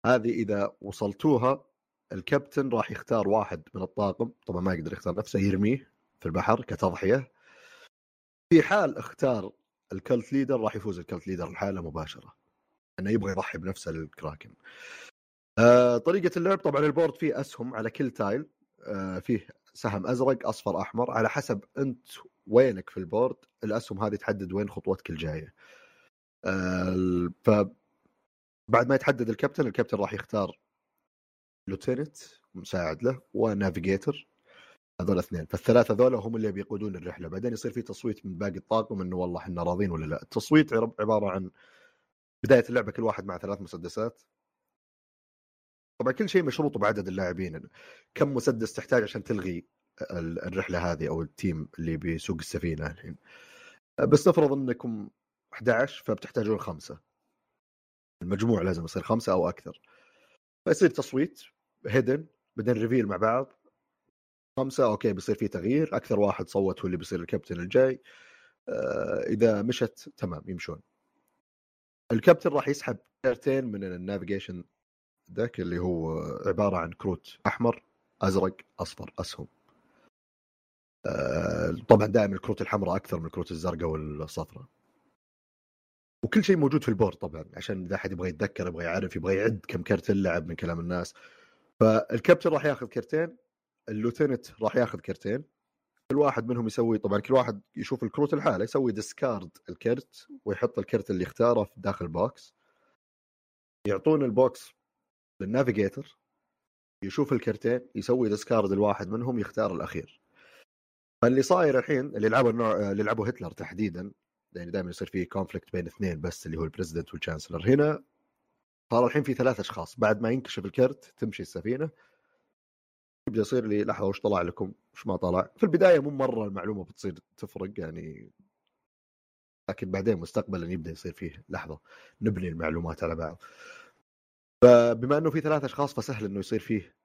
هذه إذا وصلتوها الكابتن راح يختار واحد من الطاقم طبعا ما يقدر يختار نفسه يرميه في البحر كتضحية. في حال اختار ال cult leader راح يفوز ال cult leader لحاله مباشرة. انه يبغى يضحي بنفسه للكراكن. آه طريقة اللعب طبعا ال board فيه أسهم على كل tile. آه فيه سهم أزرق أصفر أحمر. على حسب أنت وينك في ال board الأسهم هذه تحدد وين خطوتك الجاية. آه ف بعد ما يتحدد الكابتن الكابتن راح يختار lieutenant مساعد له و navigator. هذول اثنين. فالثلاثة ذولا هم اللي بيقودون الرحلة. بعدين يصير في تصويت من باقي الطاقم إنه والله إحنا راضين ولا لا. التصويت عبارة عن بداية اللعبة كل واحد مع ثلاث مسدسات. طبعا كل شيء مشروط بعدد اللاعبين. كم مسدس تحتاج عشان تلغي الرحلة هذه أو ال team اللي بيسوق السفينة الحين. بس نفرض إنكم 11 فبتحتاجون خمسة. المجموع لازم يصير خمسة أو أكثر. فيصير تصويت hidden بعدين reveal مع بعض. خمسة okay بيصير في تغيير. أكثر واحد صوت هو اللي بيصير الكابتن الجاي. آه إذا مشت تمام يمشون. الكابتن راح يسحب كارتين من ال navigation deck اللي هو عبارة عن كروت أحمر أزرق أصفر أسهم. آه طبعا دائما الكروت الحمراء أكثر من الكروت الزرقاء والصفراء. وكل شيء موجود في ال board طبعا عشان إذا أحد يبغى يتذكر يبغى يعرف يبغى يعد كم كرت اللعب من كلام الناس. فالكابتن راح ياخذ كرتين ال lieutenant راح ياخذ كرتين. كل واحد منهم يسوي طبعا كل واحد يشوف الكروت لحاله يسوي discard الكرت ويحط الكرت اللي اختاره في داخل box يعطون ال box لل navigator يشوف الكرتين يسوي discard لواحد منهم يختار الأخير. فاللي صاير الحين اللي لعبوا النوع اللي لعبوا هتلر تحديدا يعني دائما يصير في conflict بين اثنين بس اللي هو ال president وال chancellor هنا صار الحين في ثلاث أشخاص. بعد ما ينكشف الكرت تمشي السفينة. يبدأ يصير لي لحظة وش طلع لكم؟ وش ما طلع؟ في البداية مو مرة المعلومة بتصير تفرق يعني. لكن بعدين مستقبلا يبدأ يصير فيه. لحظة نبني المعلومات على بعض. فبما إنه في ثلاث أشخاص فسهل إنه يصير فيه.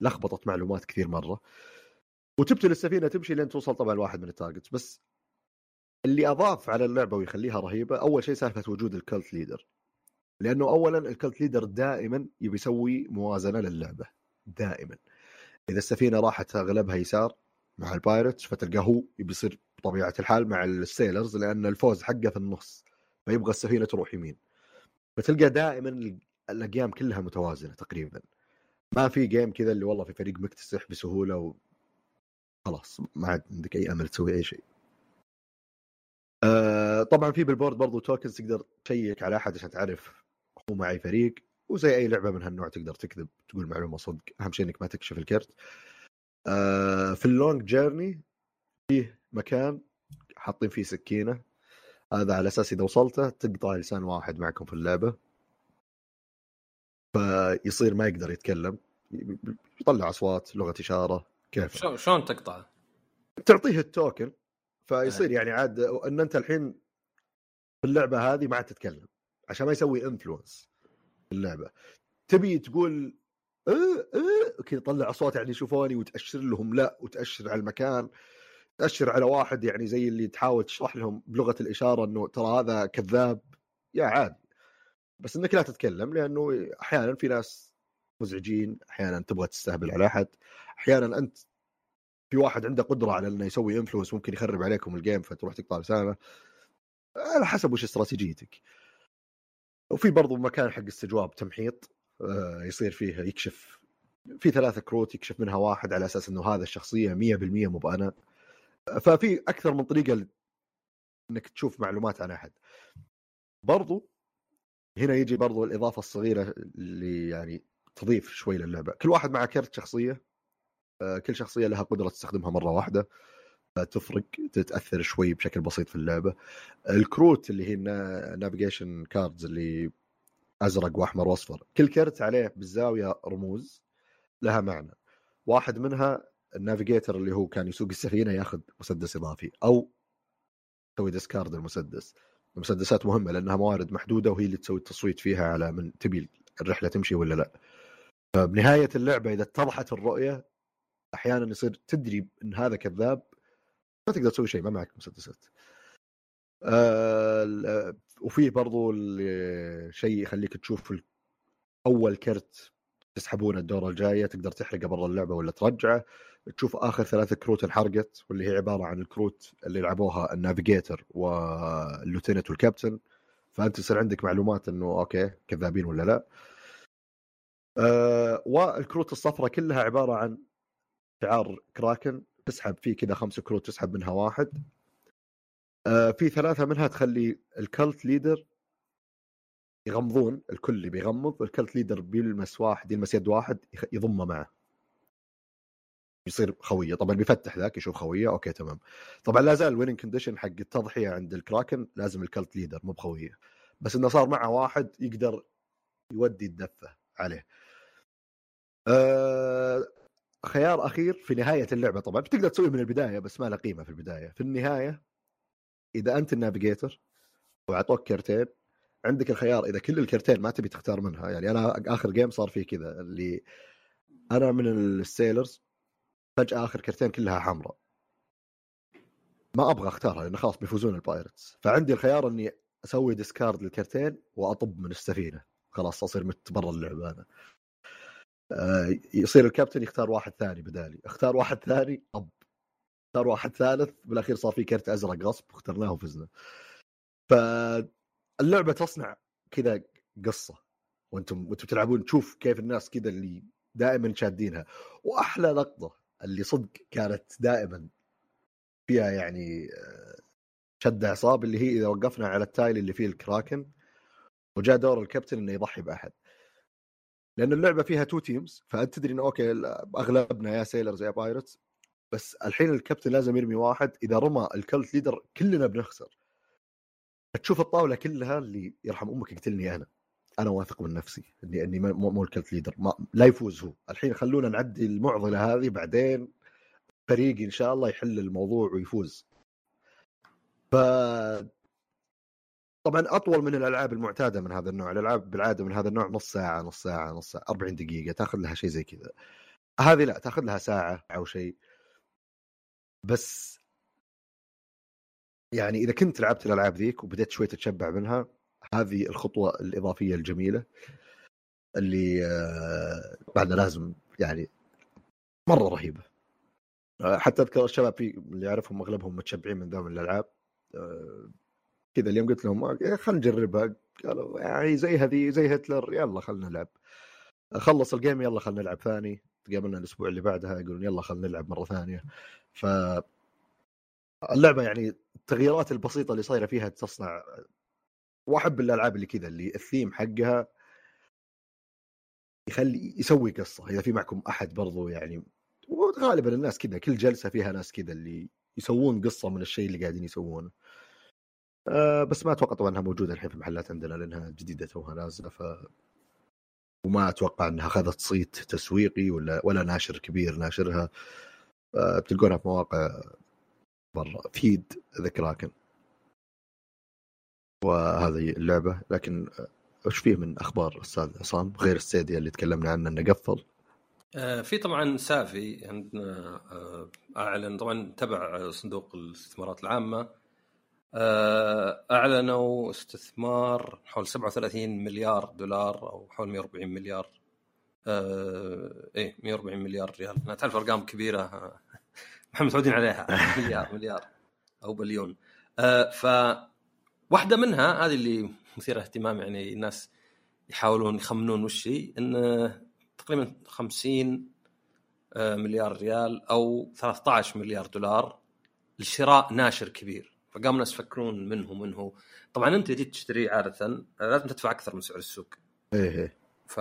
لخبطه معلومات كثير مرة. وتبتل السفينة تمشي لين توصل طبعا لواحد من التارجتس بس اللي أضاف على اللعبة ويخليها رهيبة أول شيء سالفة وجود ال cult leader. لأنه اولا ال cult leader دائما يبي يسوي موازنة للعبة دائما. إذا السفينة راحت أغلبها يسار مع ال pirates فتلقاه هو يبي يصير بطبيعة الحال مع ال sailors لأن الفوز حقه في النص فيبغى السفينة تروح يمين. فتلقى دائما ال games كلها متوازنة تقريبا. ما في game كذا اللي والله في فريق مكتسح بسهولة و... خلاص ما عاد عندك أي أمل تسوي أي شيء. آه طبعا في بال board برضو tokens تقدر check على أحد عشان تعرف هو مع اي فريق وزي أي لعبة من هالنوع تقدر تكذب تقول معلومة صدق أهم شيء إنك ما تكشف الكرت. آه في ال long journey فيه مكان حاطين فيه سكينة هذا على أساس إذا وصلته تقطع لسان واحد معكم في اللعبة. فيصير ما يقدر يتكلم يطلع أصوات لغة إشارة كيف؟ شلون تقطعه؟ تعطيه التوكن فيصير يعني عاد إن أنت الحين في اللعبه هذه ما عاد تتكلم عشان ما يسوي انفلونس اللعبه تبي تقول إيه إيه كذا طلع اصوات يعني يشوفوني وتأشر لهم لا وتأشر على المكان تأشر على واحد يعني زي اللي تحاول تشرح لهم بلغة الإشارة إنه ترى هذا كذاب. يا عادي بس إنك لا تتكلم لأنه أحيانا في ناس مزعجين أحيانا تبغى تستهبل على أحد أحيانا أنت في واحد عنده قدرة على إنه يسوي influence ممكن يخرب عليكم ال game فتروح تقطع لسانه. على حسب وش استراتيجيتك. وفي برضو مكان حق استجواب تمحيط آه، يصير فيه يكشف في ثلاثة كروت يكشف منها واحد على أساس إنه هذا الشخصية 100% مو بأنا. ففي أكثر من طريقة إنك تشوف معلومات عن أحد. برضو هنا يجي برضو الإضافة الصغيرة اللي يعني تضيف شوي للعبة. كل واحد مع كرت شخصية. آه، كل شخصية لها قدرة تستخدمها مرة واحدة تفرق تتأثر شوي بشكل بسيط في اللعبة. الكروت اللي هي navigation cards اللي أزرق وأحمر وأصفر كل كرت عليه بالزاوية رموز لها معنى. واحد منها ال navigator اللي هو كان يسوق السفينة ياخذ مسدس إضافي أو تسوي discard المسدس. المسدسات مهمة لأنها موارد محدودة وهي اللي تسوي التصويت فيها على من تبي الرحلة تمشي ولا لا. فبنهاية اللعبة إذا اتضحت الرؤية أحيانا يصير تدري إن هذا كذاب ما تقدر تسوي شيء ما معك مسدسات. آه وفيه برضو شيء يخليك تشوف أول كرت تسحبونه الدورة الجاية تقدر تحرقه برا اللعبة ولا ترجعه. تشوف آخر ثلاث كروت انحرقت واللي هي عبارة عن الكروت اللي لعبوها ال navigator وال lieutenant والكابتن. فأنت يصير عندك معلومات إنه okay كذابين ولا لا. أه والكروت الصفراء كلها عبارة عن شعار كراكن تسحب فيه كذا خمس كروت تسحب منها واحد. أه في ثلاثة منها تخلي ال cult leader يغمضون الكل اللي بيغمض ال cult leader بيلمس واحد يلمس يد واحد يضمه معه. يصير خوية. طبعا بيفتح ذاك يشوف خوية okay تمام. طبعا لا زال ال winning condition حق التضحية عند الكراكن لازم ال cult leader مو بخوية. بس إنه صار معه واحد يقدر يودي الدفة عليه. أه خيار أخير في نهاية اللعبة. طبعا بتقدر تسويه من البداية بس ما له قيمة في البداية. في النهاية إذا أنت ال navigator واعطوك كرتين عندك الخيار إذا كل الكرتين ما تبي تختار منها يعني أنا آخر game صار فيه كذا اللي أنا من ال sailors فجأة آخر كرتين كلها حمراء. ما أبغى أختارها لأنه خلاص بيفوزون ال pirates فعندي الخيار إني أسوي discard للكرتين وأطب من السفينة. خلاص أصير مت برا اللعبة أنا. آه، يصير الكابتن يختار واحد ثاني بدالي. اختار واحد ثاني طب اختار واحد ثالث بالأخير صار في كرت أزرق غصب واخترناه وفزنا. فاللعبة تصنع كذا قصة وأنتم وأنتم تلعبون تشوف كيف الناس كذا اللي دائما شادينها. وأحلى لقطة اللي صدق كانت دائما فيها يعني آه، شد أعصاب اللي هي إذا وقفنا على ال tile اللي فيه الكراكن وجاء دور الكابتن إنه يضحي بأحد. لأن اللعبة فيها two teams فأنت تدري انه أوكي أغلبنا يا sailors يا pirates بس الحين الكابتن لازم يرمي واحد إذا رمى ال cult leader كلنا بنخسر. تشوف الطاولة كلها اللي يرحم أمك يقتلني أنا. أنا واثق من نفسي إني إني مو ال cult leader ما لا يفوز هو. الحين خلونا نعدي المعضلة هذه بعدين فريقي إن شاء الله يحل الموضوع ويفوز. ف طبعا أطول من الألعاب المعتادة من هذا النوع. الألعاب بالعادة من هذا النوع نص ساعة نص ساعة نص ساعة 40 دقيقة تأخذ لها شيء زي كذا. هذه لا تأخذ لها ساعة أو شيء. بس يعني إذا كنت لعبت الألعاب ذيك وبديت شوي تتشبع منها هذه الخطوة الإضافية الجميلة اللي آه، بعد لازم يعني مرة رهيبة. آه، حتى أذكر الشباب في اللي أعرفهم أغلبهم متشبعين من ذا من الألعاب. آه، كذا اليوم قلت لهم خلينا نجربها. قالوا يعني زي هذه زي هتلر يلا خلينا نلعب. خلص الجيم يلا خلينا نلعب ثاني. تقابلنا الأسبوع اللي بعدها يقولون يلا خلينا نلعب مرة ثانية. ف اللعبة يعني التغييرات البسيطة اللي صايرة فيها تصنع وأحب الألعاب اللي كذا اللي الثيم حقها يخلي يسوي قصة. إذا في معكم أحد برضو يعني وغالبا الناس كذا كل جلسة فيها ناس كذا اللي يسوون قصة من الشيء اللي قاعدين يسوونه. أه بس ما أتوقع طبعا إنها موجودة الحين في محلات عندنا لأنها جديدة توها نازلة ف وما أتوقع إنها أخذت صيت تسويقي ولا ولا ناشر كبير ناشرها. أه بتلقونها في مواقع برا. فيد ذا كراكن وهذه اللعبة. لكن وش فيه من أخبار أستاذ عصام؟ غير السيديا اللي تكلمنا عنه إنه قفل. آه في طبعا سافي عندنا آه أعلن طبعا تبع صندوق الاستثمارات العامة. آه أعلنوا استثمار حول 37 مليار دولار أو حول 140 مليار آه إيه 140 مليار ريال. أنا تعرف أرقام كبيرة آه، إحنا [LAUGHS] متعودين عليها [LAUGHS] مليار مليار أو بليون. آه ف واحدة منها هذه اللي مثيرة اهتمام يعني الناس يحاولون يخمنون وش هي انه تقريبا 50 آه، مليار ريال أو 13 مليار دولار لشراء ناشر كبير. فقام الناس يفكرون منه منه طبعا أنت جيت تشتريه عادة لازم تدفع أكثر من سعر السوق إيه, إيه. ف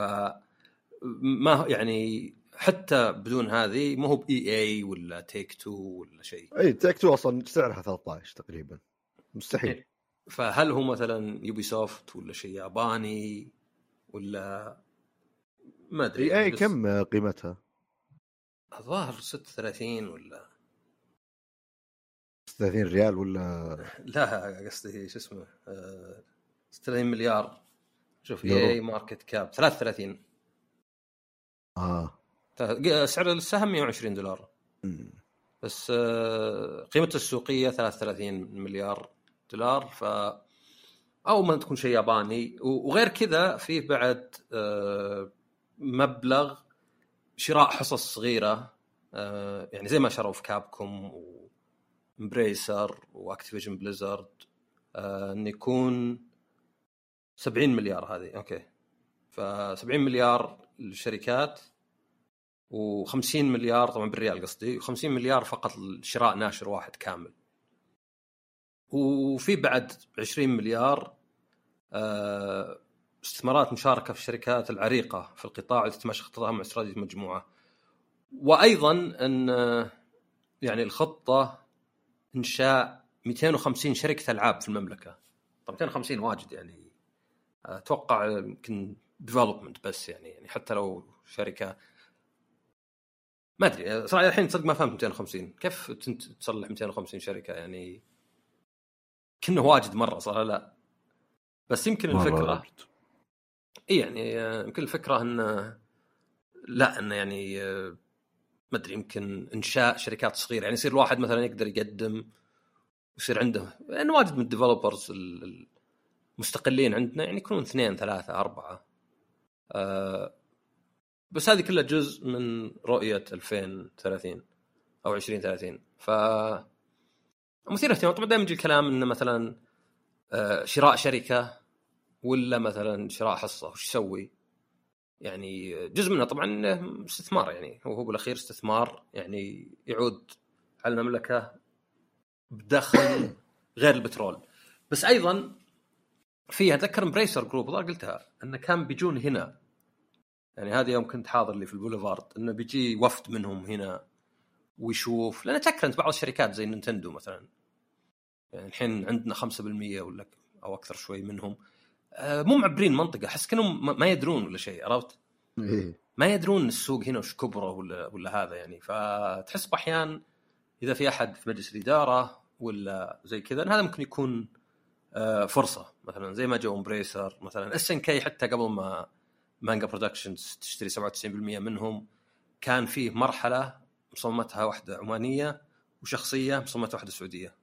ما يعني حتى بدون هذه ما هو بـ EA ولا Take-Two ولا شيء اي Take-Two أصلا سعرها 13 تقريبا مستحيل إيه. فهل هو مثلا Ubisoft ولا شيء ياباني ولا ما أدري إي كم قيمتها؟ الظاهر 36 ولا 36 ريال ولا؟ لا قصدي شو اسمه 36 آه، مليار. شوف إي market cap 33 آه. سعر السهم 120 دولار. بس آه، قيمته السوقية 33 مليار دولار ف أو ما تكون شيء ياباني. وغير كذا فيه بعد آه، مبلغ شراء حصص صغيرة يعني زي ما شروا في Capcom و Embracer و Activision Blizzard انه يكون 70 مليار هذه أوكي. ف 70 مليار للشركات و50 مليار طبعا بالريال قصدي و50 مليار فقط لشراء ناشر واحد كامل. وفي بعد 20 مليار آه، استثمارات مشاركة في الشركات العريقة في القطاع التي تماشى خططها مع استراتيجية المجموعه وأيضا إن يعني الخطة إنشاء 250 شركة ألعاب في المملكة. طب 250 واجد يعني. أتوقع يمكن ديفلوبمنت بس يعني يعني حتى لو شركة. ما أدري صراحة الحين تصدق ما فهمت 250 كيف تصلح 250 شركة يعني؟ كنا واجد مرة صراحة لا. بس يمكن الفكرة إي يعني يمكن الفكرة انه لا انه يعني ما أدري يمكن إنشاء شركات صغيرة. يعني يصير الواحد مثلا يقدر يقدم ويصير عنده يعني واجد من الديفلوبرز المستقلين عندنا يعني يكونون اثنين ثلاثة أربعة. أه بس هذه كلها جزء من رؤية 2030 أو 2030 ف مثير اهتمام. طبعا دائما يجي الكلام إنه مثلا آه، شراء شركة ولا مثلا شراء حصة وش يسوي؟ يعني جزء منها طبعا استثمار يعني. هو هو بالأخير استثمار يعني يعود على المملكة بدخل [COUGHS] غير البترول. بس أيضا في أتذكر Embracer Group قلتها إنه كان بيجون هنا. يعني هذه يوم كنت حاضر لي في البوليفارد إنه بيجي وفد منهم هنا ويشوف. لأن تذكر أنت بعض الشركات زي Nintendo مثلا. يعني الحين عندنا 5% ولا أو أكثر شوي منهم. مو معبرين منطقة أحس كأنهم ما يدرون ولا شيء عرفت؟ إيه. ما يدرون السوق هنا وش كبره ولا ولا هذا يعني فتحس بأحيان إذا في أحد في مجلس الإدارة ولا زي كذا هذا ممكن يكون آه، فرصة مثلا زي ما جو Embracer مثلا SNK حتى قبل ما Manga Productions تشتري 97% منهم كان فيه مرحلة مصممتها واحدة عمانية وشخصية مصممتها واحدة سعودية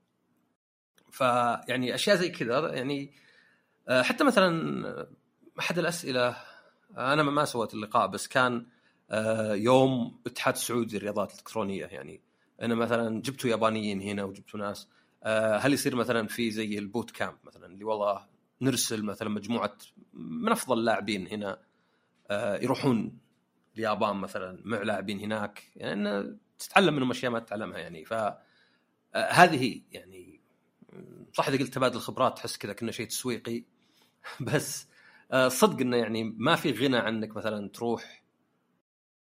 فيعني أشياء زي كذا يعني آه، حتى مثلا أحد الأسئلة أنا ما سويت اللقاء بس كان آه، يوم اتحاد السعودي للرياضات الإلكترونية يعني أنا مثلا جبتوا يابانيين هنا وجبتوا ناس آه، هل يصير مثلا في زي ال boot camp مثلا اللي والله نرسل مثلا مجموعة من أفضل اللاعبين هنا يروحون اليابان مثلا مع لاعبين هناك؟ يعني تتعلم منهم أشياء ما تتعلمها يعني فهذه هي يعني صح إذا قلت تبادل خبرات تحس كذا كنا شيء تسويقي [LAUGHS] بس آه، صدق إنه يعني ما في غنى عنك مثلا تروح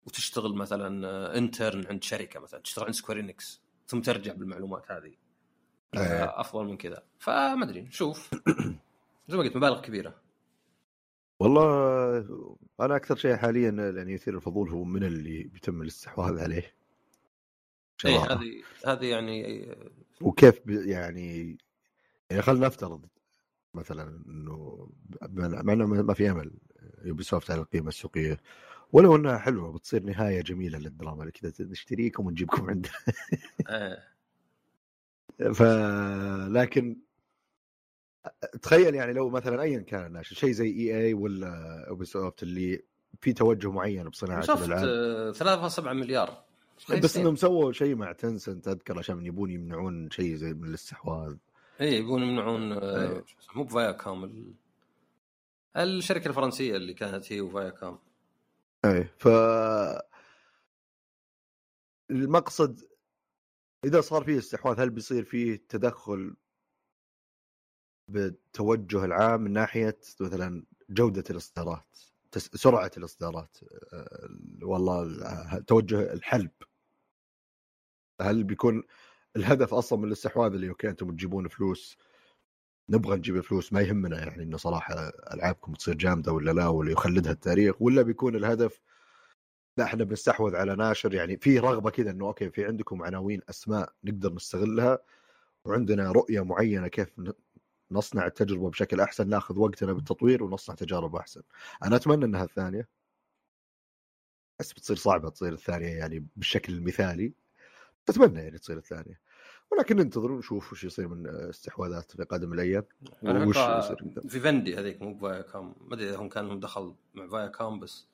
وتشتغل مثلا intern عند شركة مثلا تشتغل عند Square Enix ثم ترجع بالمعلومات هذه. أيه. أفضل من كذا. فما أدري نشوف [COUGHS] زي ما قلت مبالغ كبيرة. والله أنا أكثر شيء حاليا يعني يثير الفضول هو من اللي بيتم الاستحواذ عليه. إيه هذه هذه يعني وكيف يعني يعني خلينا نفترض مثلا إنه مع إنه ما في أمل يوبي سوفت على القيمة السوقية. ولو إنها حلوة بتصير نهاية جميلة للدراما كذا نشتريكم ونجيبكم عندنا إيه. ف لكن تخيل يعني لو مثلا ايا كان الناشر شيء زي EA ولا Ubisoft اللي في توجه معين بصناعة الألعاب. 3.7 مليار. بس إنهم سووا شيء مع Tencent أذكر عشان يبون يمنعون شيء زي من الاستحواذ. اي يبون يمنعون آه، أيوه. مو ب Viacom الشركة الفرنسية اللي كانت هي و Viacom أي ف المقصد إذا صار فيه استحواذ هل بيصير فيه تدخل بالتوجه العام من ناحية مثلا جودة الإصدارات سرعة الإصدارات آه، والله توجه الحلب هل بيكون الهدف أصلا من الاستحواذ اللي أوكي أنتم تجيبون فلوس نبغى نجيب فلوس ما يهمنا يعني إنه صراحة ألعابكم تصير جامدة ولا لا ولا يخلدها التاريخ ولا بيكون الهدف لا إحنا بنستحوذ على ناشر يعني في رغبة كذا إنه أوكي في عندكم عناوين أسماء نقدر نستغلها وعندنا رؤية معينة كيف نصنع التجربة بشكل أحسن ناخذ وقتنا بالتطوير ونصنع تجارب أحسن. أنا أتمنى إنها الثانية. بس بتصير صعبة تصير الثانية يعني بالشكل المثالي اتمنى يعني تصير الثانية. ولكن ننتظر ونشوف وش يصير من استحواذات في قادم الأيام وش يصير في فندي هذيك مو فايا كام ما أدري هم كان لهم دخل مع فايا كام بس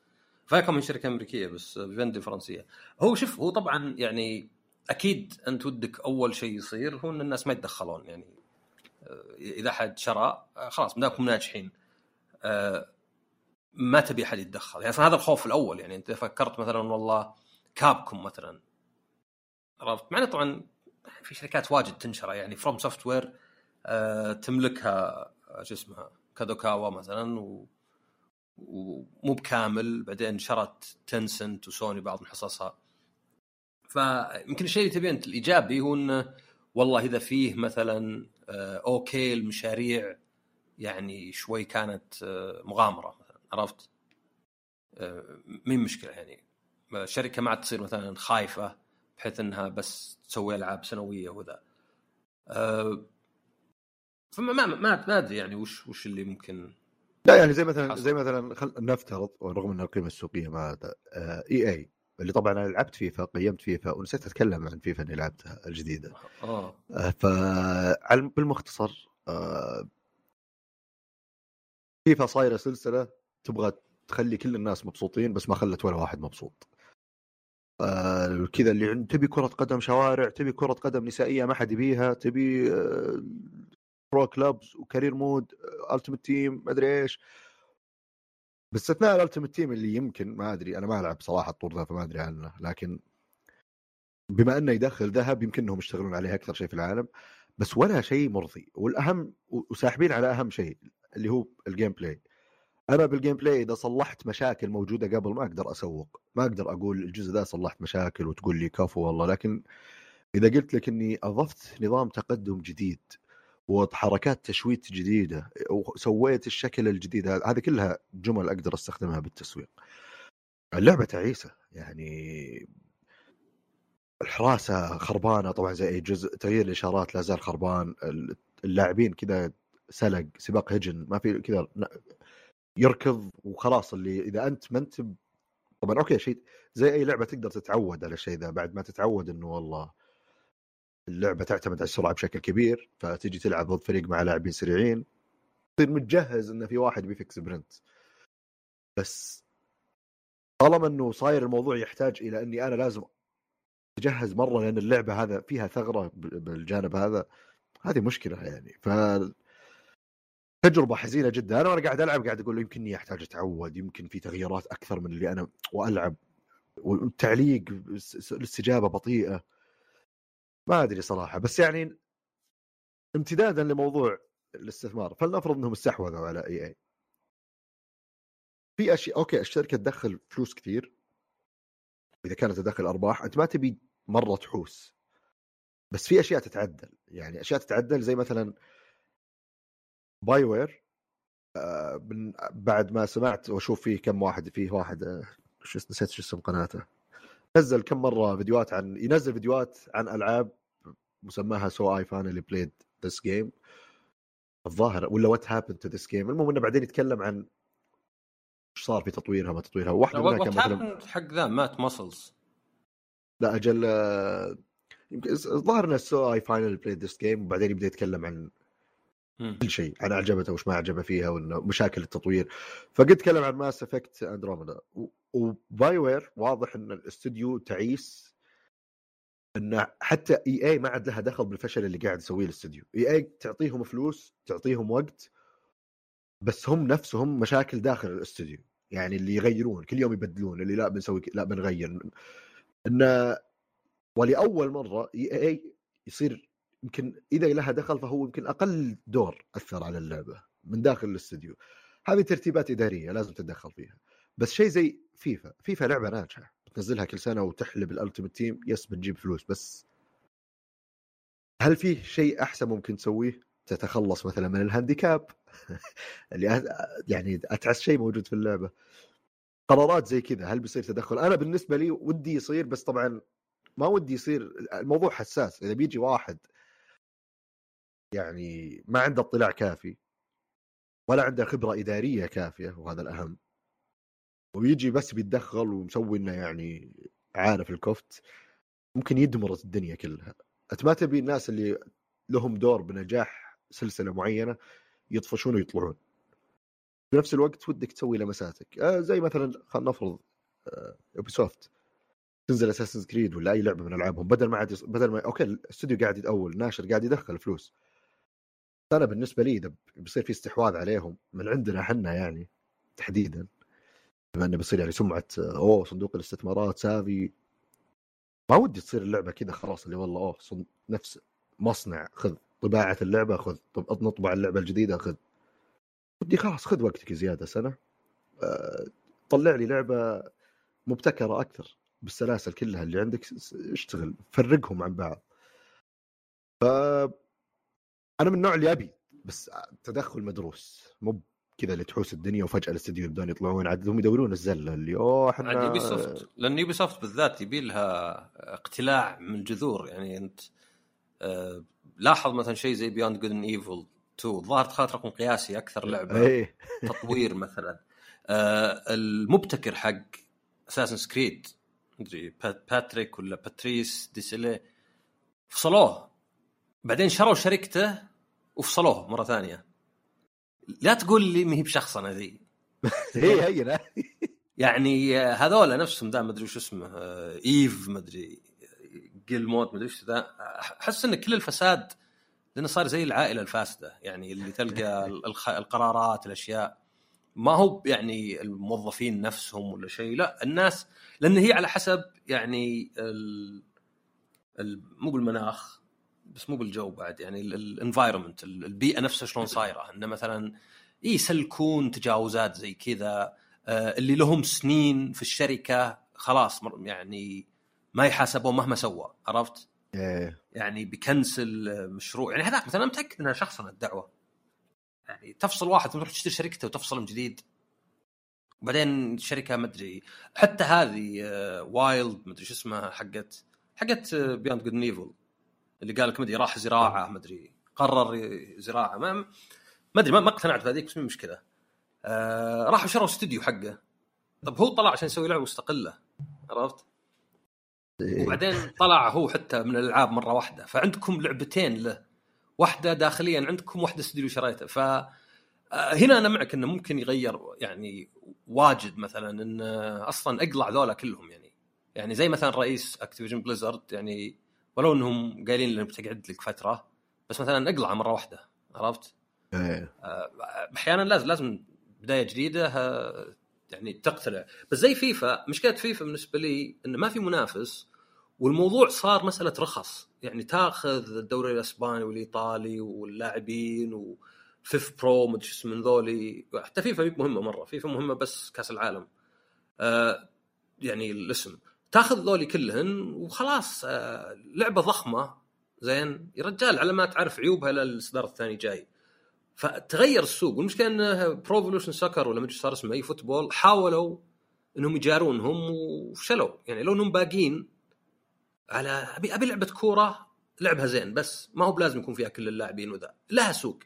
Viacom من شركة أمريكية بس Vivendi فرنسية. هو شوف هو طبعا يعني أكيد أنت ودك أول شيء يصير هو إن الناس ما يتدخلون يعني آه، إذا أحد شرى آه، خلاص ما ناجحين. آه، ما تبي أحد يتدخل. يعني هذا الخوف الأول يعني أنت فكرت مثلا والله Capcom مثلا. عرفت؟ مع طبعا في شركات واجد تنشر يعني FromSoftware تملكها شو اسمها كادوكاوا مثلا و ومو بكامل بعدين شرت تنسنت وسوني بعض من حصصها فيمكن الشيء اللي تبيه أنت الإيجابي هو إنه والله إذا فيه مثلا آه، أوكي المشاريع يعني شوي كانت آه، مغامرة مثلا عرفت؟ آه، مين مشكلة يعني الشركة ما عاد تصير مثلا خايفة بحيث إنها بس تسوي ألعاب سنوية وذا. فما ما ما أدري يعني وش وش اللي ممكن لا يعني زي مثلا حصل. زي مثلا خل... نفترض رغم ان القيمة السوقية ما إي إي اللي طبعا أنا لعبت فيفا قيمت فيفا ونسيت أتكلم عن فيفا إني لعبتها الجديدة. آه, آه، ف بالمختصر آه، فيفا صايرة سلسلة تبغى تخلي كل الناس مبسوطين بس ما خلت ولا واحد مبسوط. آه كذا اللي تبي كرة قدم شوارع تبي كرة قدم نسائية ما حد يبيها تبي Pro Clubs و Career Mode Ultimate Team ما أدري إيش. باستثناء ال Ultimate Team اللي يمكن ما أدري أنا ما ألعب صراحة الطور ذا فما أدري عنه لكن بما إنه يدخل ذهب يمكن إنهم يشتغلون عليه أكثر شيء في العالم بس ولا شيء مرضي. والأهم وساحبين على أهم شيء اللي هو ال gameplay أنا بال gameplay إذا صلحت مشاكل موجودة قبل ما أقدر أسوق. ما أقدر أقول الجزء ذا صلحت مشاكل وتقول لي كفو والله لكن إذا قلت لك إني أضفت نظام تقدم جديد وحركات تشويت جديدة وسويت الشكل الجديد هذه كلها جمل أقدر أستخدمها بالتسويق. اللعبة تعيسة يعني الحراسة خربانة طبعا زي أي جزء تغيير الإشارات لا زال خربان اللاعبين كذا سلق سباق هجن ما في كذا يركض وخلاص اللي إذا أنت ما أنت طبعا okay شيء زي أي لعبة تقدر تتعود على الشيء ذا بعد ما تتعود إنه والله اللعبة تعتمد على السرعة بشكل كبير فتجي تلعب ضد فريق مع لاعبين سريعين تصير متجهز انه في واحد بيفك sprint. بس طالما إنه صاير الموضوع يحتاج إلى إني أنا لازم أتجهز مرة لأن اللعبة هذا فيها ثغرة بالجانب هذا هذه مشكلة يعني. ف تجربة حزينة جدا. أنا وأنا قاعد ألعب قاعد أقول يمكن اني أحتاج أتعود يمكن في تغييرات أكثر من اللي أنا وألعب. والتعليق الاستجابة بطيئة. ما أدري صراحة. بس يعني امتدادا لموضوع الاستثمار. فلنفرض إنهم استحوذوا على EA في أشياء okay الشركة تدخل فلوس كثير. إذا كانت تدخل أرباح أنت ما تبي مرة تحوس. بس في أشياء تتعدل. يعني أشياء تتعدل زي مثلا BioWare آه بعد ما سمعت وأشوف فيه كم واحد فيه واحد آه شو نسيت شو اسم قناته. نزل كم مرة فيديوهات عن ينزل فيديوهات عن ألعاب مسماها so I finally played this game الظاهر ولا what happened to this game المهم إنه بعدين يتكلم عن إيش صار في تطويرها ما تطويرها. واحدة منها كان مثلا حق ذا؟ مات ماسلز لا أجل آه، يمكن الظاهر إنه so I finally played this game وبعدين يبدأ يتكلم عن كل شيء. عن عجبته وش ما عجبه فيها وإنه مشاكل التطوير. فقد تكلم عن Mass Effect Andromeda و BioWare واضح إن الاستوديو تعيس ان حتى EA ما عاد لها دخل بالفشل اللي قاعد يسويه الاستوديو. EA تعطيهم فلوس تعطيهم وقت بس هم نفسهم مشاكل داخل الاستوديو. يعني اللي يغيرون كل يوم يبدلون اللي لا بنسوي لا بنغير. انه ولأول مرة EA يصير يمكن إذا لها دخل فهو يمكن أقل دور أثر على اللعبة من داخل الاستوديو هذه ترتيبات إدارية لازم تتدخل فيها. بس شيء زي فيفا فيفا لعبة ناجحة. بتنزلها كل سنة وتحلب ال Ultimate Team. yes بتجيب فلوس بس. هل فيه شيء أحسن ممكن تسويه؟ تتخلص مثلا من ال handicap. [LAUGHS] اللي يعني اتعس شيء موجود في اللعبة. قرارات زي كذا هل بيصير تدخل؟ أنا بالنسبة لي ودي يصير بس طبعا ما ودي يصير الموضوع حساس. إذا بيجي واحد يعني ما عنده اطلاع كافي ولا عنده خبرة إدارية كافية وهذا الأهم. ويجي بس بيتدخل ومسوي انه يعني عارف الكفت ممكن يدمر الدنيا كلها. أنت ما تبي الناس اللي لهم دور بنجاح سلسلة معينة يطفشون ويطلعون. في نفس الوقت ودك تسوي لمساتك. آه زي مثلا خلينا نفرض آه سوفت تنزل اساسن كريد ولا أي لعبة من ألعابهم بدل ما عاد بدل ما أوكي الاستوديو قاعد يتأول ناشر قاعد يدخل فلوس. أنا بالنسبة لي إذا بيصير في استحواذ عليهم من عندنا إحنا يعني تحديدا بما إنه بيصير يعني سمعة أوه صندوق الاستثمارات سافي. ما ودي تصير اللعبة كذا خلاص اللي والله أوه صند... نفس مصنع خذ. طباعة اللعبة خذ. طب نطبع اللعبة الجديدة خذ. ودي خلاص خذ وقتك زيادة سنة. أه... طلع لي لعبة مبتكرة أكثر بالسلاسل كلها اللي عندك اشتغل فرقهم عن بعض. ف أنا من النوع اللي أبي بس تدخل مدروس مو كذا اللي تحوس الدنيا وفجأة الاستديو يبدون يطلعون عاد هم يدورون الزلة اللي أوه إحنا Ubisoft لأن Ubisoft بالذات يبي لها اقتلاع من الجذور يعني أنت آه لاحظ مثلا شيء زي بيوند جود ان ايفل 2 الظاهر دخلت رقم قياسي أكثر لعبة إيه. [LAUGHS] تطوير مثلا. آه المبتكر حق اساسن سكريد مدري باتريك ولا باتريس ديسيلي فصلوه. بعدين شروا شركته وفصلوه مرة ثانية. لا تقول لي ما هي بشخصنه ذي. [LAUGHS] هي هي يعني هذول نفسهم ذا ما أدري وش اسمه آه، إيف ما أدري جيل مود ما أدري وش ذا. أحس إن كل الفساد لأنه صار زي العائلة الفاسدة. يعني اللي [LAUGHS] تلقى. القرارات الأشياء. ما هو يعني الموظفين نفسهم ولا شيء لا الناس لأن هي على حسب يعني ال... ال... مو بالمناخ بس مو بالجو بعد يعني الانفايرمنت البيئة نفسها شلون صايرة. إنه مثلا يسلكون تجاوزات زي كذا آه، اللي لهم سنين في الشركة خلاص يعني ما يحاسبون مهما سوى عرفت؟ إيه. يعني بيكنسل مشروع. يعني هذاك مثلا متاكد انها شخصنه الدعوة. يعني تفصل واحد تروح تشتري شركته وتفصل من جديد. وبعدين الشركة ما أدري حتى هذه وايلد آه، ما أدري شو اسمها حقت حقت بيوند جود نيفل اللي قال لك ما أدري راح زراعة ما أدري قرر زراعة ما ما أدري ما اقتنعت بهذيك بس مشكله آه راحوا شروا استوديو حقه طب هو طلع عشان يسوي لعبة مستقلة عرفت؟ إيه. وبعدين طلع هو حتى من الألعاب مرة واحدة فعندكم لعبتين له واحدة داخليا عندكم واحدة استوديو شريته ف آه، هنا أنا معك إنه ممكن يغير يعني واجد مثلا إن أصلا أقلع ذولا كلهم يعني يعني زي مثلا رئيس اكتيفيجن بليزرد يعني ولو انهم قايلين انك بتقعد لك فترة بس مثلا اقلعه مرة واحدة عرفت؟ إيه. آه، أحيانا لازم لازم بداية جديدة يعني تقتلع بس زي فيفا مشكلة فيفا بالنسبة لي انه ما في منافس والموضوع صار مسألة رخص. يعني تاخذ الدوري الأسباني والإيطالي واللاعبين و FIFPro مدري شو اسمه من ذولي. حتى فيفا مهمة مرة فيفا مهمة بس كأس العالم. آه يعني الاسم تاخذ ذولي كلهن وخلاص آه لعبة ضخمة. زين؟ يا رجال على ما تعرف عيوبها للاصدار الثاني جاي. فتغير السوق. والمشكلة انه برو إيفولوشن سكر ولا مدري صار اسمه إي فوتبول حاولوا إنهم يجارونهم وفشلوا. يعني لو إنهم باقين على أبي أبي لعبة كورة لعبها زين بس ما هو بلازم يكون فيها كل اللاعبين وذا. لها سوق.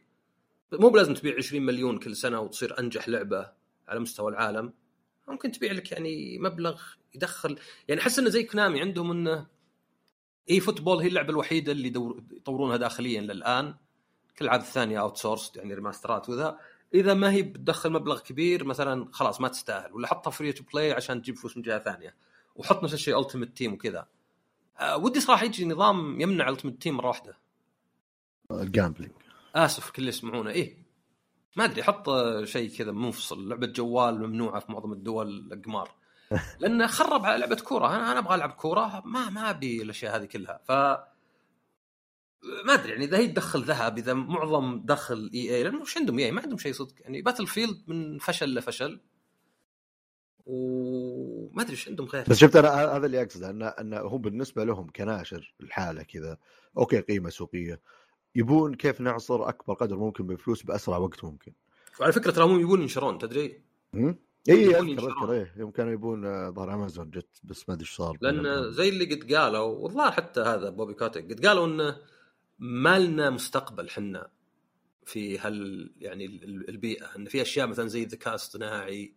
مو بلازم تبيع 20 مليون كل سنة وتصير أنجح لعبة على مستوى العالم. ممكن تبيع لك يعني مبلغ يدخل. يعني أحس إنه زي كنامي عندهم إنه إي فوتبول هي اللعبة الوحيدة اللي يطورونها داخليا للآن. كل الالعاب الثانية outsource يعني ريماسترات وذا. إذا ما هي بتدخل مبلغ كبير مثلا خلاص ما تستاهل ولا حطها free to play عشان تجيب فلوس من جهة ثانية وحط نفس الشيء Ultimate Team وكذا. آه ودي صراحة يجي نظام يمنع Ultimate Team مرة واحدة. ال gambling آسف كل يسمعونه. إيه. ما أدري حط شيء كذا منفصل لعبة جوال ممنوعة في معظم الدول القمار. [LAUGHS] لأنه خرب على لعبة كورة أنا أنا أبغى ألعب كورة ما ما أبي الأشياء هذه كلها. ف ما أدري يعني إذا هي تدخل ذهب إذا معظم دخل EA لأنه وش عندهم EA ما عندهم شيء صدق. يعني باتل فيلد من فشل لفشل. وما أدري إيش عندهم غير؟ بس شفت أنا هذا اللي أقصده انه انه هم بالنسبة لهم كناشر الحالة كذا. أوكي قيمة سوقية. يبون كيف نعصر أكبر قدر ممكن من فلوس بأسرع وقت ممكن. وعلى فكرة ترى هم يبون ينشرون تدري؟ اي أذكر أذكر إيه يوم كانوا يبون آه، ظهر أمازون جت بس ما أدري إيش صار. لأن زي اللي قد قالوا والله حتى هذا بوبي كاتك قد قالوا إنه ما لنا مستقبل حنا في هال يعني البيئة. إن في أشياء مثلا زي الذكاء الاصطناعي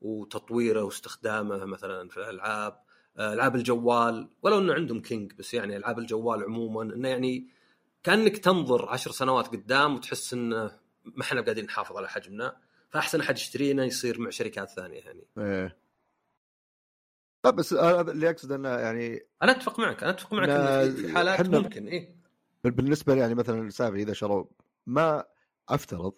وتطويره واستخدامه مثلا في الألعاب آه، ألعاب الجوال. ولو إنه عندهم كينج بس يعني ألعاب الجوال عموما إنه يعني كأنك تنظر عشر سنوات قدام وتحس انه ما إحنا قاعدين نحافظ على حجمنا فأحسن أحد يشترينا يصير مع شركات ثانية يعني. إيه. لا بس هذا اللي اقصد إنه يعني أنا أتفق معك أنا أتفق معك إنه في حالات ممكن إيه. بالنسبة لي يعني مثلا السالفه إذا شروا ما أفترض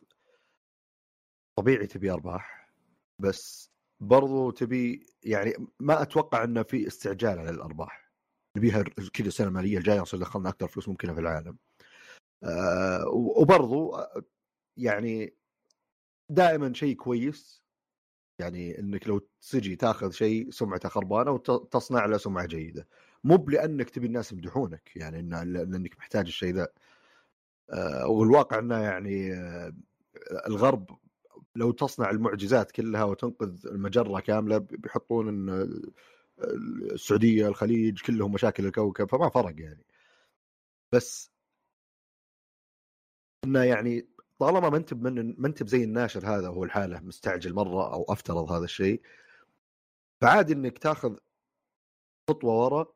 طبيعي تبي أرباح بس برضو تبي يعني ما أتوقع إنه في استعجال على الأرباح. نبيها كذا السنة الماليه الجاية نصير دخلنا أكثر فلوس ممكنة في العالم. آه وبرضو يعني دائما شيء كويس يعني إنك لو تجي تاخذ شيء سمعته خربانة وتصنع له سمعة جيدة. مو لانك تبي الناس يمدحونك يعني إن لأنك محتاج الشيء ذا. آه، والواقع إنه يعني آه، الغرب لو تصنع المعجزات كلها وتنقذ المجرة كاملة بيحطون إن السعودية الخليج كلهم مشاكل الكوكب فما فرق يعني. بس إنه يعني طالما ما أنت من ما أنت زي الناشر هذا هو الحاله مستعجل مرة أو أفترض هذا الشيء فعادي إنك تاخذ خطوة ورا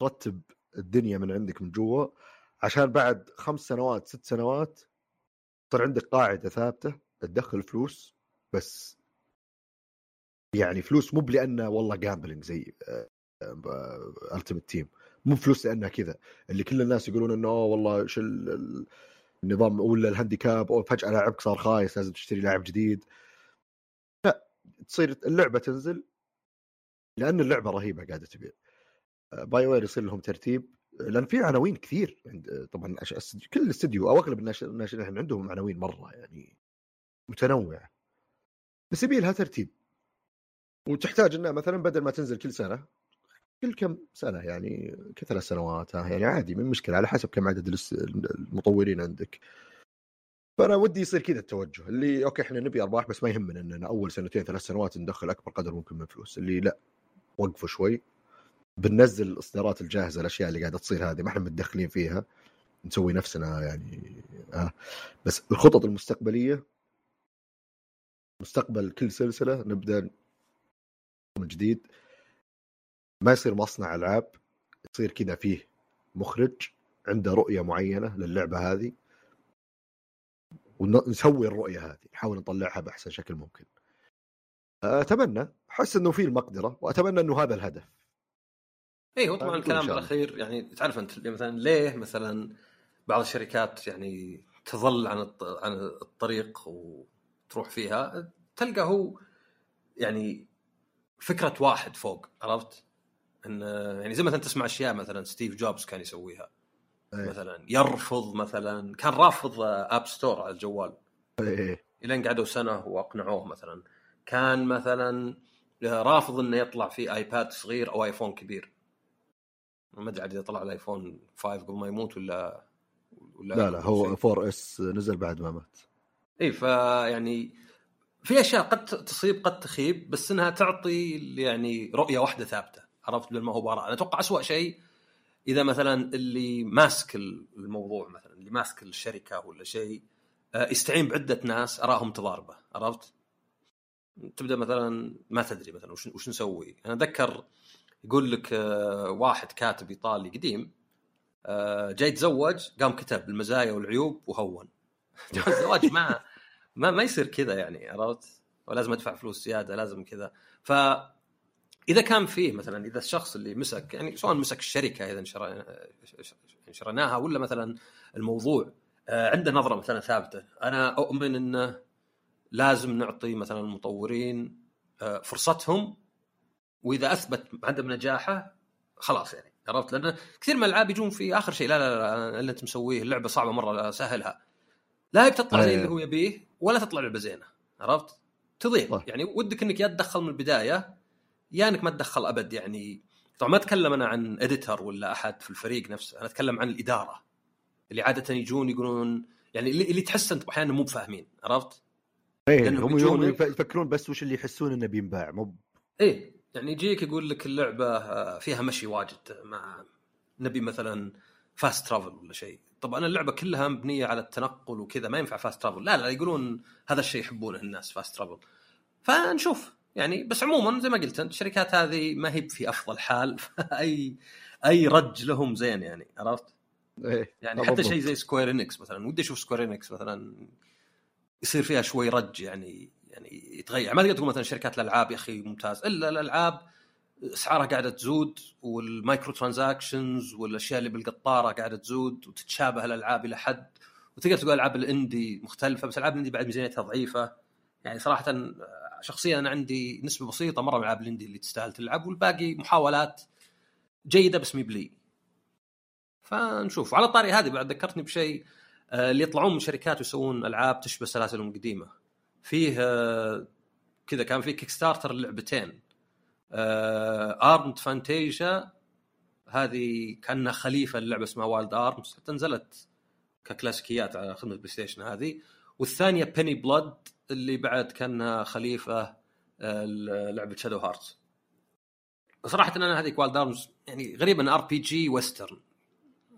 ترتب الدنيا من عندك من جوا عشان بعد خمس سنوات ست سنوات صار عندك قاعدة ثابتة تدخل فلوس بس يعني فلوس مو لأنه والله gambling زي Ultimate آه، Team مو فلوس لأنها كذا اللي كل الناس يقولون إنه والله شو النظام ولا ال handicap أو فجأة لاعبك صار خايس لازم تشتري لاعب جديد. لا تصير اللعبة تنزل لأن اللعبة رهيبة قاعدة تبيع. باي وير يصير لهم ترتيب لأن في عناوين كثير عند طبعا كل استديو أو أغلب الناشرين عندهم عناوين مرة يعني متنوعة. بس يبي لها ترتيب. وتحتاج إنها مثلا بدل ما تنزل كل سنة كل كم سنة يعني كثلاث سنوات يعني عادي من مشكلة على حسب كم عدد المطورين عندك. فأنا ودي يصير كذا التوجه اللي أوكي إحنا نبي أرباح بس ما يهمنا إننا أول سنتين ثلاث سنوات ندخل أكبر قدر ممكن من فلوس اللي لا وقفوا شوي. بننزل الإصدارات الجاهزة الأشياء اللي قاعدة تصير هذه ما إحنا متدخلين فيها نسوي نفسنا يعني آه. بس الخطط المستقبلية مستقبل كل سلسلة نبدأ من جديد. ما يصير مصنع ألعاب يصير كذا فيه مخرج عنده رؤية معينة للعبة هذه. ونسوي الرؤية هذه نحاول نطلعها بأحسن شكل ممكن. أتمنى أحس إنه في المقدرة وأتمنى إنه هذا الهدف. اي هو طبعا الكلام بالأخير يعني تعرف أنت مثلا ليه مثلا بعض الشركات يعني تظل عن عن الطريق وتروح فيها؟ تلقى هو يعني فكرة واحد فوق عرفت؟ إن يعني زي مثلا تسمع أشياء مثلا ستيف جوبز كان يسويها. أيه. مثلا يرفض مثلا كان رافض App Store على الجوال. أيه. إلين قعدوا سنة وأقنعوه مثلا. كان مثلا رافض إنه يطلع في ايباد صغير أو ايفون كبير. ما أدري إذا طلع الآيفون 5 قبل ما يموت ولا ولا لا لا هو 4 S نزل بعد ما مات. اي فيعني في أشياء قد تصيب قد تخيب بس إنها تعطي يعني رؤية واحدة ثابتة. عرفت براء أنا أتوقع اسوء شيء إذا مثلا اللي ماسك الموضوع مثلا اللي ماسك الشركة ولا شيء آه، يستعين بعدة ناس أراهم تضاربه عرفت؟ تبدأ مثلا ما تدري مثلا وش وش نسوي؟ أنا أتذكر يقول لك آه، واحد كاتب إيطالي قديم آه، جاي يتزوج قام كتب المزايا والعيوب وهون [LAUGHS] الزواج ما ما ما يصير كذا يعني عرفت؟ ولازم أدفع فلوس زيادة لازم كذا ف إذا كان فيه مثلا إذا الشخص اللي مسك يعني سواء مسك الشركة إذا شريناها ولا مثلا الموضوع آه، عنده نظرة مثلا ثابتة. أنا أؤمن انه لازم نعطي مثلا المطورين فرصتهم وإذا أثبت عدم نجاحه خلاص يعني عرفت؟ لأن كثير من الألعاب يجون في آخر شيء لا لا لا اللي أنت مسويه اللعبة صعبة مرة سهلها. لا هي بتطلع زي اللي هو يبيه ولا تطلع لعبة زينة عرفت؟ تضيع. يعني ودك إنك يا تدخل من البداية يا إنك ما تدخل أبد يعني طبعا ما أتكلم أنا عن editor ولا أحد في الفريق نفسه أنا أتكلم عن الإدارة. اللي عادة يجون يقولون يعني اللي, اللي تحس أنت أحيانا مو بفاهمين عرفت؟ إيه هم يفكرون بس وش اللي يحسون إنه بينباع مو إيه يعني يجيك يقول لك اللعبة آه، فيها مشي واجد مع نبي مثلا fast travel ولا شيء. طبعا اللعبة كلها مبنية على التنقل وكذا ما ينفع fast travel لا لا يقولون هذا الشيء يحبونه الناس fast travel فنشوف. يعني بس عموما زي ما قلت انت الشركات هذه ما هي في أفضل حال. [LAUGHS] أي أي رج لهم زين يعني عرفت؟ إيه يعني حتى شيء زي سكوير انكس مثلا ودي أشوف سكوير انكس مثلا يصير فيها شوي رج يعني يعني يتغير. ما تقدر تقول مثلا شركات الألعاب يا أخي ممتاز. إلا الألعاب اسعارها قاعدة تزود وال microtransactions والأشياء اللي بالقطارة قاعدة تزود وتتشابه الألعاب إلى حد. وتقدر تقول ألعاب ال indie مختلفة بس ألعاب ال indie بعد ميزانيتها ضعيفة. يعني صراحة شخصيا أنا عندي نسبة بسيطة مرة من العاب ال indie اللي تستاهل تلعب والباقي محاولات جيدة بس meh فنشوف. وعلى الطاري هذه بعد ذكرتني بشيء آه، اللي يطلعون من شركات ويسوون ألعاب تشبه سلاسلهم القديمة. فيه كذا كان في Kickstarter لعبتين Armed Fantasia هذه كأنها خليفة للعبة اسمها Wild Arms حتى نزلت ككلاسيكيات على خدمة البلاي ستيشن هذه. والثانية Penny Blood اللي بعد كانها خليفة آه، لعبة Shadow Hearts صراحة أنا هذيك Wild Arms يعني تقريبا RPG western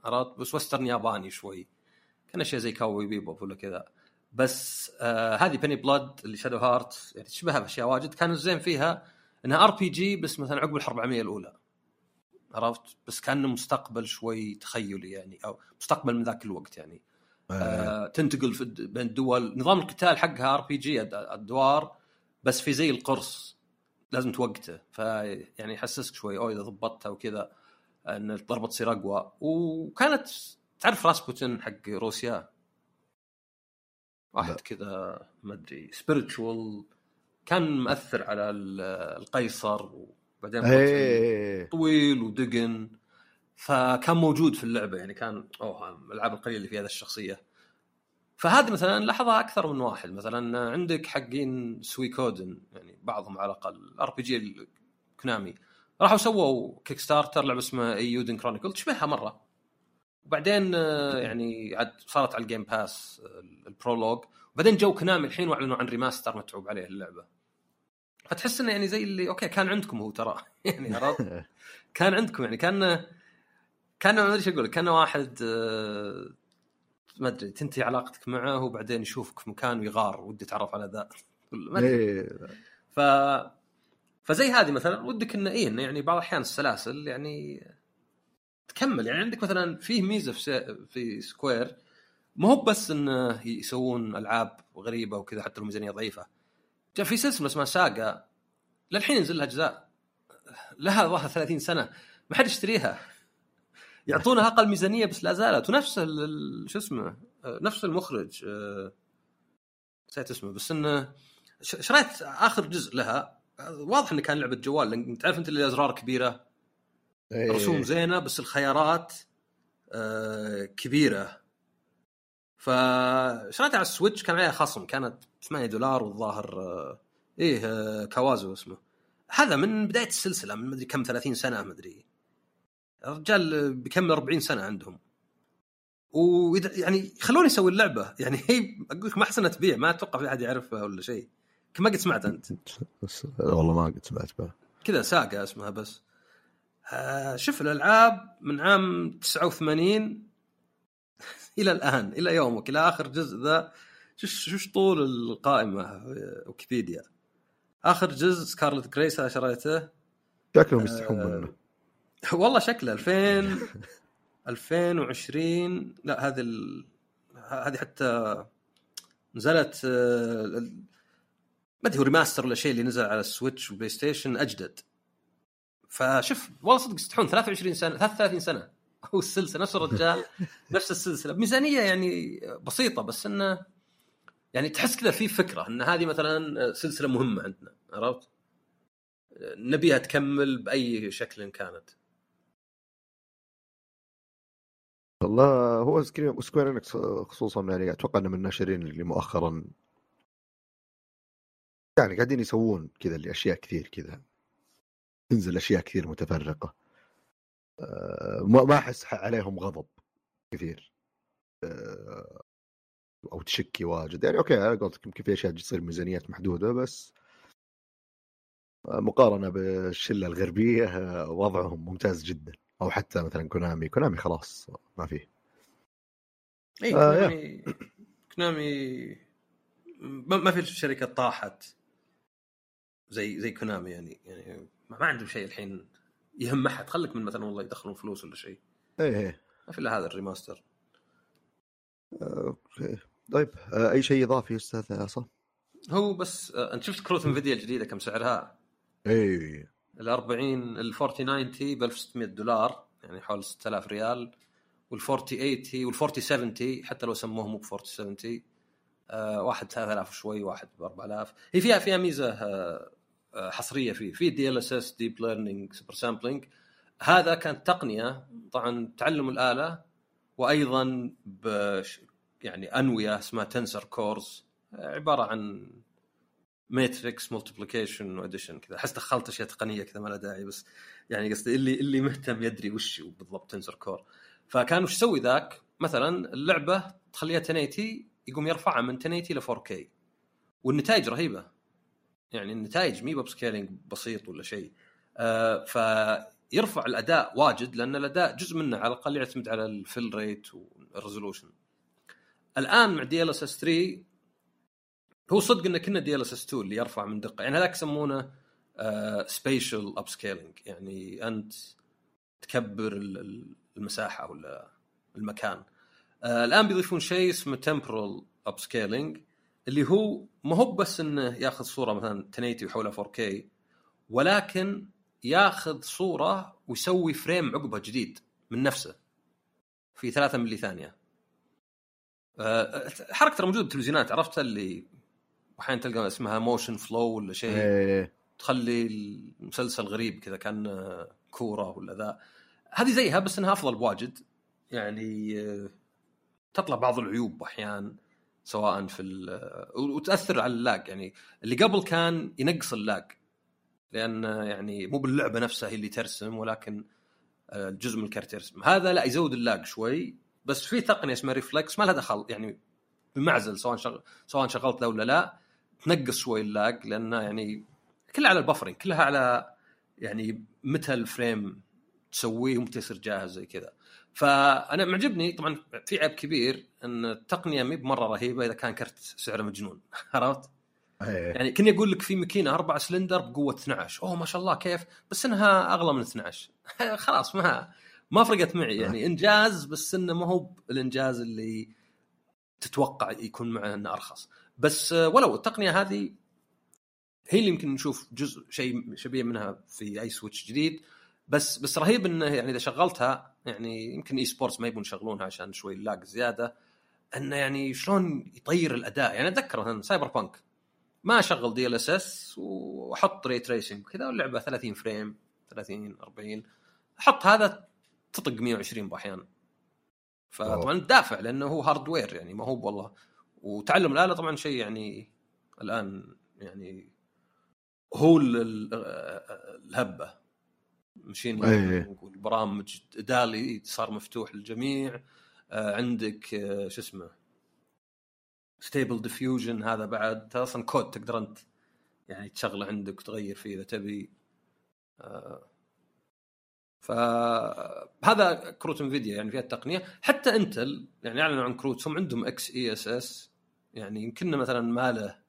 عرفت؟ بس western ياباني شوي. كان أشياء زي Cowboy Bebop ولا كذا. بس آه هذه Penny Blood اللي Shadow Heart يعني تشبهها بأشياء واجد. كان الزين فيها إنها RPG بس مثلا عقب الحرب العالميه الأولى. عرفت؟ بس كانه مستقبل شوي تخيلي يعني أو مستقبل من ذاك الوقت يعني. آه, آه، تنتقل في بين الدول. نظام القتال حقها RPG ادوار بس في زي القرص. لازم توقته. فيعني يحسسك شوي أو إذا ضبطتها وكذا إن الضربة تصير أقوى. وكانت تعرف راسبوتين حق روسيا. واحد كذا ما أدري spiritual كان مأثر على القيصر وبعدين إيه. طويل ودقن. فكان موجود في اللعبة يعني كان أوه الألعاب القليلة اللي فيها هذا الشخصية. فهذه مثلا لاحظها أكثر من واحد مثلا عندك حقين Suikoden يعني بعضهم على الأقل RPG كونامي راحوا سووا Kickstarter لعبة اسمها Eiyuden Chronicle تشبهها مرة. وبعدين آه، يعني عاد صارت على ال Game Pass ال prologue وبعدين جو كونامي الحين وأعلنوا عن remaster متعوب عليه اللعبة. فتحس إنه يعني زي اللي أوكي كان عندكم هو ترى. [LAUGHS] يعني عرفت؟ [LAUGHS] كان عندكم يعني كان كان ما أدري إيش أقول كان واحد آه، ما أدري تنتهي علاقتك معه وبعدين يشوفك في مكان ويغار ودي يتعرف على ذا. ما أدري. إيه. ف فزي هذه مثلا ودك إنه إيه إنه يعني بعض الأحيان السلاسل يعني تكمل. يعني عندك مثلا فيه ميزة في في سكوير ما هو بس إنه يسوون ألعاب غريبة وكذا حتى الميزانيه ضعيفة. جاء في سلسلة اسمها ساقا للحين ينزل لها أجزاء. لها ظهر 30 سنة ما حد يشتريها. يعطونها أقل ميزانية بس لا زالت. ونفس شو اسمه؟ نفس المخرج آه، نسيت اسمه بس إنه شريت آخر جزء لها؟ واضح إنه كان لعبة جوال لأن تعرف أنت اللي أزرار كبيرة. أيه. رسوم زينة بس الخيارات آه كبيرة. فشريتها على السويتش؟ كان عليها خصم كانت 8 دولار والظاهر آه إيه آه كوازو اسمه. هذا من بداية السلسلة من مدري كم 30 سنة مدري الرجال بيكمل 40 سنة عندهم. ويعني يخلوني أسوي اللعبة. يعني هي أقول لك ما احسن تبيع ما أتوقع في أحد يعرفها ولا شيء. ما قد سمعت أنت. والله ما قد سمعت بها. كذا ساقة اسمها بس. آه شوف الألعاب من عام 89 [LAUGHS] إلى الآن إلى يومك إلى آخر جزء ذا. شوش شوش طول القائمة ويكيبيديا. آخر جزء سكارلت جريس هذا شريته شكلهم يستحون آه منه. [LAUGHS] والله شكله 2000 2020 لا هذه ال... هذه حتى نزلت آه، ما أدري هو remaster ولا شيء اللي نزل على ال Switch والبلاي ستيشن أجدد. فشوف والله صدق يستحون. 23 سنة 33 سنة. [LAUGHS] هو السلسلة نفس الرجال [LAUGHS] نفس السلسلة. بميزانيه يعني بسيطة بس إنه يعني تحس كذا في فكرة إن هذه مثلا سلسلة مهمة عندنا عرفت؟ نبيها تكمل بأي شكل كانت. والله هو Square Enix خصوصا يعني أتوقع انه من الناشرين اللي مؤخرا يعني قاعدين يسوون كذا اشياء كثير كذا. تنزل أشياء كثير متفرقة. آه، ما أحس عليهم غضب كثير. آه، أو تشكي واجد. يعني أوكي على قولتك يمكن في أشياء تصير ميزانيات محدودة بس. آه، مقارنة بالشلة الغربية وضعهم ممتاز جدا. أو حتى مثلا كونامي. كونامي خلاص ما فيه. اي كونامي كونامي ما في شركة طاحت زي زي كونامي يعني يعني ما عندهم شيء الحين يهم أحد. خليك من مثلا والله يدخلون فلوس ولا شيء. إيه إيه. ما في إلا هذا ال remaster. أوكي طيب آه، أي شيء إضافي أستاذ عصام؟ هو بس آه، أنت شفت كروت إنفيديا الجديدة كم سعرها؟ إيه. ال 40 ال 4090 ب 1600 دولار يعني حول 6000 ريال وال 4080 وال 4070 حتى لو سموه مو ب 4070 آه واحد 3000 وشوي واحد ب 4000 هي فيها فيها ميزة آه آه، حصرية فيه. في DLSS deep learning super sampling هذا كانت تقنية طبعا تعلم الآلة وأيضا يعني أنوية اسمها tensor cores عبارة عن matrix multiplication و addition كذا. أحس دخلت أشياء تقنية كذا ما لها داعي بس يعني قصدي اللي اللي مهتم يدري وش بالضبط tensor core. فكان وش يسوي ذاك؟ مثلا اللعبة تخليها 1080 يقوم يرفعها من 1080 ل 4K والنتائج رهيبة. يعني النتائج مي upscaling بسيط ولا شيء. آه فيرفع الأداء واجد لأن الأداء جزء منه على الأقل يعتمد على ال fill rate وال resolution. الآن مع DLS 3 هو صدق انه كنا DLSS 2 اللي يرفع من دقة. يعني هذاك يسمونه spatial upscaling يعني أنت تكبر المساحة ولا المكان. آه الآن بيضيفون شيء اسمه temporal upscaling اللي هو ما هو بس إنه ياخذ صورة مثلا 1080 ويحولها 4K ولكن ياخذ صورة ويسوي frame عقبه جديد من نفسه في 3 ملي ثانية. حركه ترى موجودة بالتلفزيونات عرفت اللي أحيانا تلقى اسمها Motionflow ولا شيء. إيه. تخلي المسلسل غريب كذا كأن كورة ولا ذا. هذه زيها بس إنها أفضل بواجد. يعني آه، تطلع بعض العيوب أحيانا سواء في وتأثر على ال lag. يعني اللي قبل كان ينقص ال lag. لأن يعني مو باللعبة نفسها هي اللي ترسم ولكن آه، جزء من الكرت يرسم. هذا لا يزود ال lag شوي. بس في تقنية اسمها Reflex ما لها دخل. يعني بمعزل سواء شغل سواء شغلت له ولا لا. تنقص شوي ال lag لأنه يعني كلها على ال buffering كلها على يعني متى ال frame تسويه ومتى يصير جاهز زي كذا. فأنا معجبني طبعا في عيب كبير إن التقنية مي بمرة رهيبة إذا كان كرت سعره مجنون [LAUGHS] عرفت؟ إيه. يعني كني أقول لك في ماكينة أربع سلندر بقوة 12 أوه ما شاء الله كيف؟ بس إنها أغلى من 12 [LAUGHS] خلاص ما ما فرقت معي يعني إنجاز بس إنه ما هو الإنجاز اللي تتوقع يكون معه إنه أرخص. بس ولو التقنية هذه هي اللي يمكن نشوف جزء شيء شبيه منها في أي Switch جديد. بس بس رهيب انه يعني إذا شغلتها يعني يمكن esports ما يبون يشغلونها عشان شوي ال lag زيادة إنه يعني شلون يطير الأداء؟ يعني أتذكر مثلا Cyberpunk ما اشغل DLSS وأحط ray tracing كذا واللعبة 30 frame 30 40 أحط هذا تطق 120 بأحيان. فطبعا دافع لأنه هو hardware يعني ما هو والله وتعلم الآلة طبعا شيء يعني الآن يعني هو الهبة. machine إيه. برامج DALL-E صار مفتوح للجميع. آه عندك آه شو اسمه؟ Stable Diffusion هذا بعد. أصلا كود تقدر أنت يعني تشغله عندك وتغير فيه إذا تبي. فهذا كروت Nvidia يعني فيها التقنية. حتى Intel يعني أعلنوا عن كروتهم عندهم XeSS يعني يمكن مثلا ما له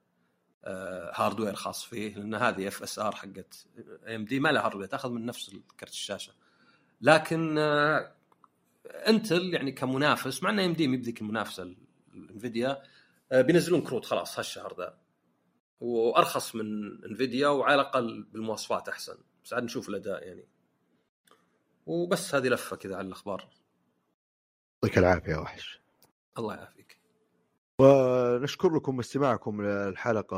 hardware خاص فيه لأن هذه FSR حقت AMD ما لها hardware تأخذ من نفس كرت الشاشة. لكن Intel يعني كمنافس مع AMD مي بذيك المنافسة ال Nvidia بينزلون كروت خلاص هالشهر ذا وأرخص من Nvidia وعلى الأقل بالمواصفات أحسن. بس عاد نشوف الأداء يعني. وبس هذه لفة كذا على الأخبار. يعطيك العافية يا وحش. الله يعافيك. ونشكر لكم استماعكم للحلقة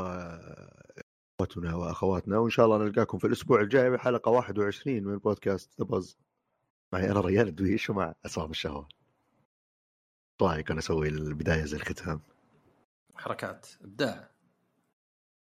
إخواننا وأخواتنا وإن شاء الله نلقاكم في الأسبوع الجاي بحلقة 21 من بودكاست ذا معي أنا ريان الدويش ومع عصام الشهوة. رايك أنا أسوي البداية زي الختام. حركات. ابداع.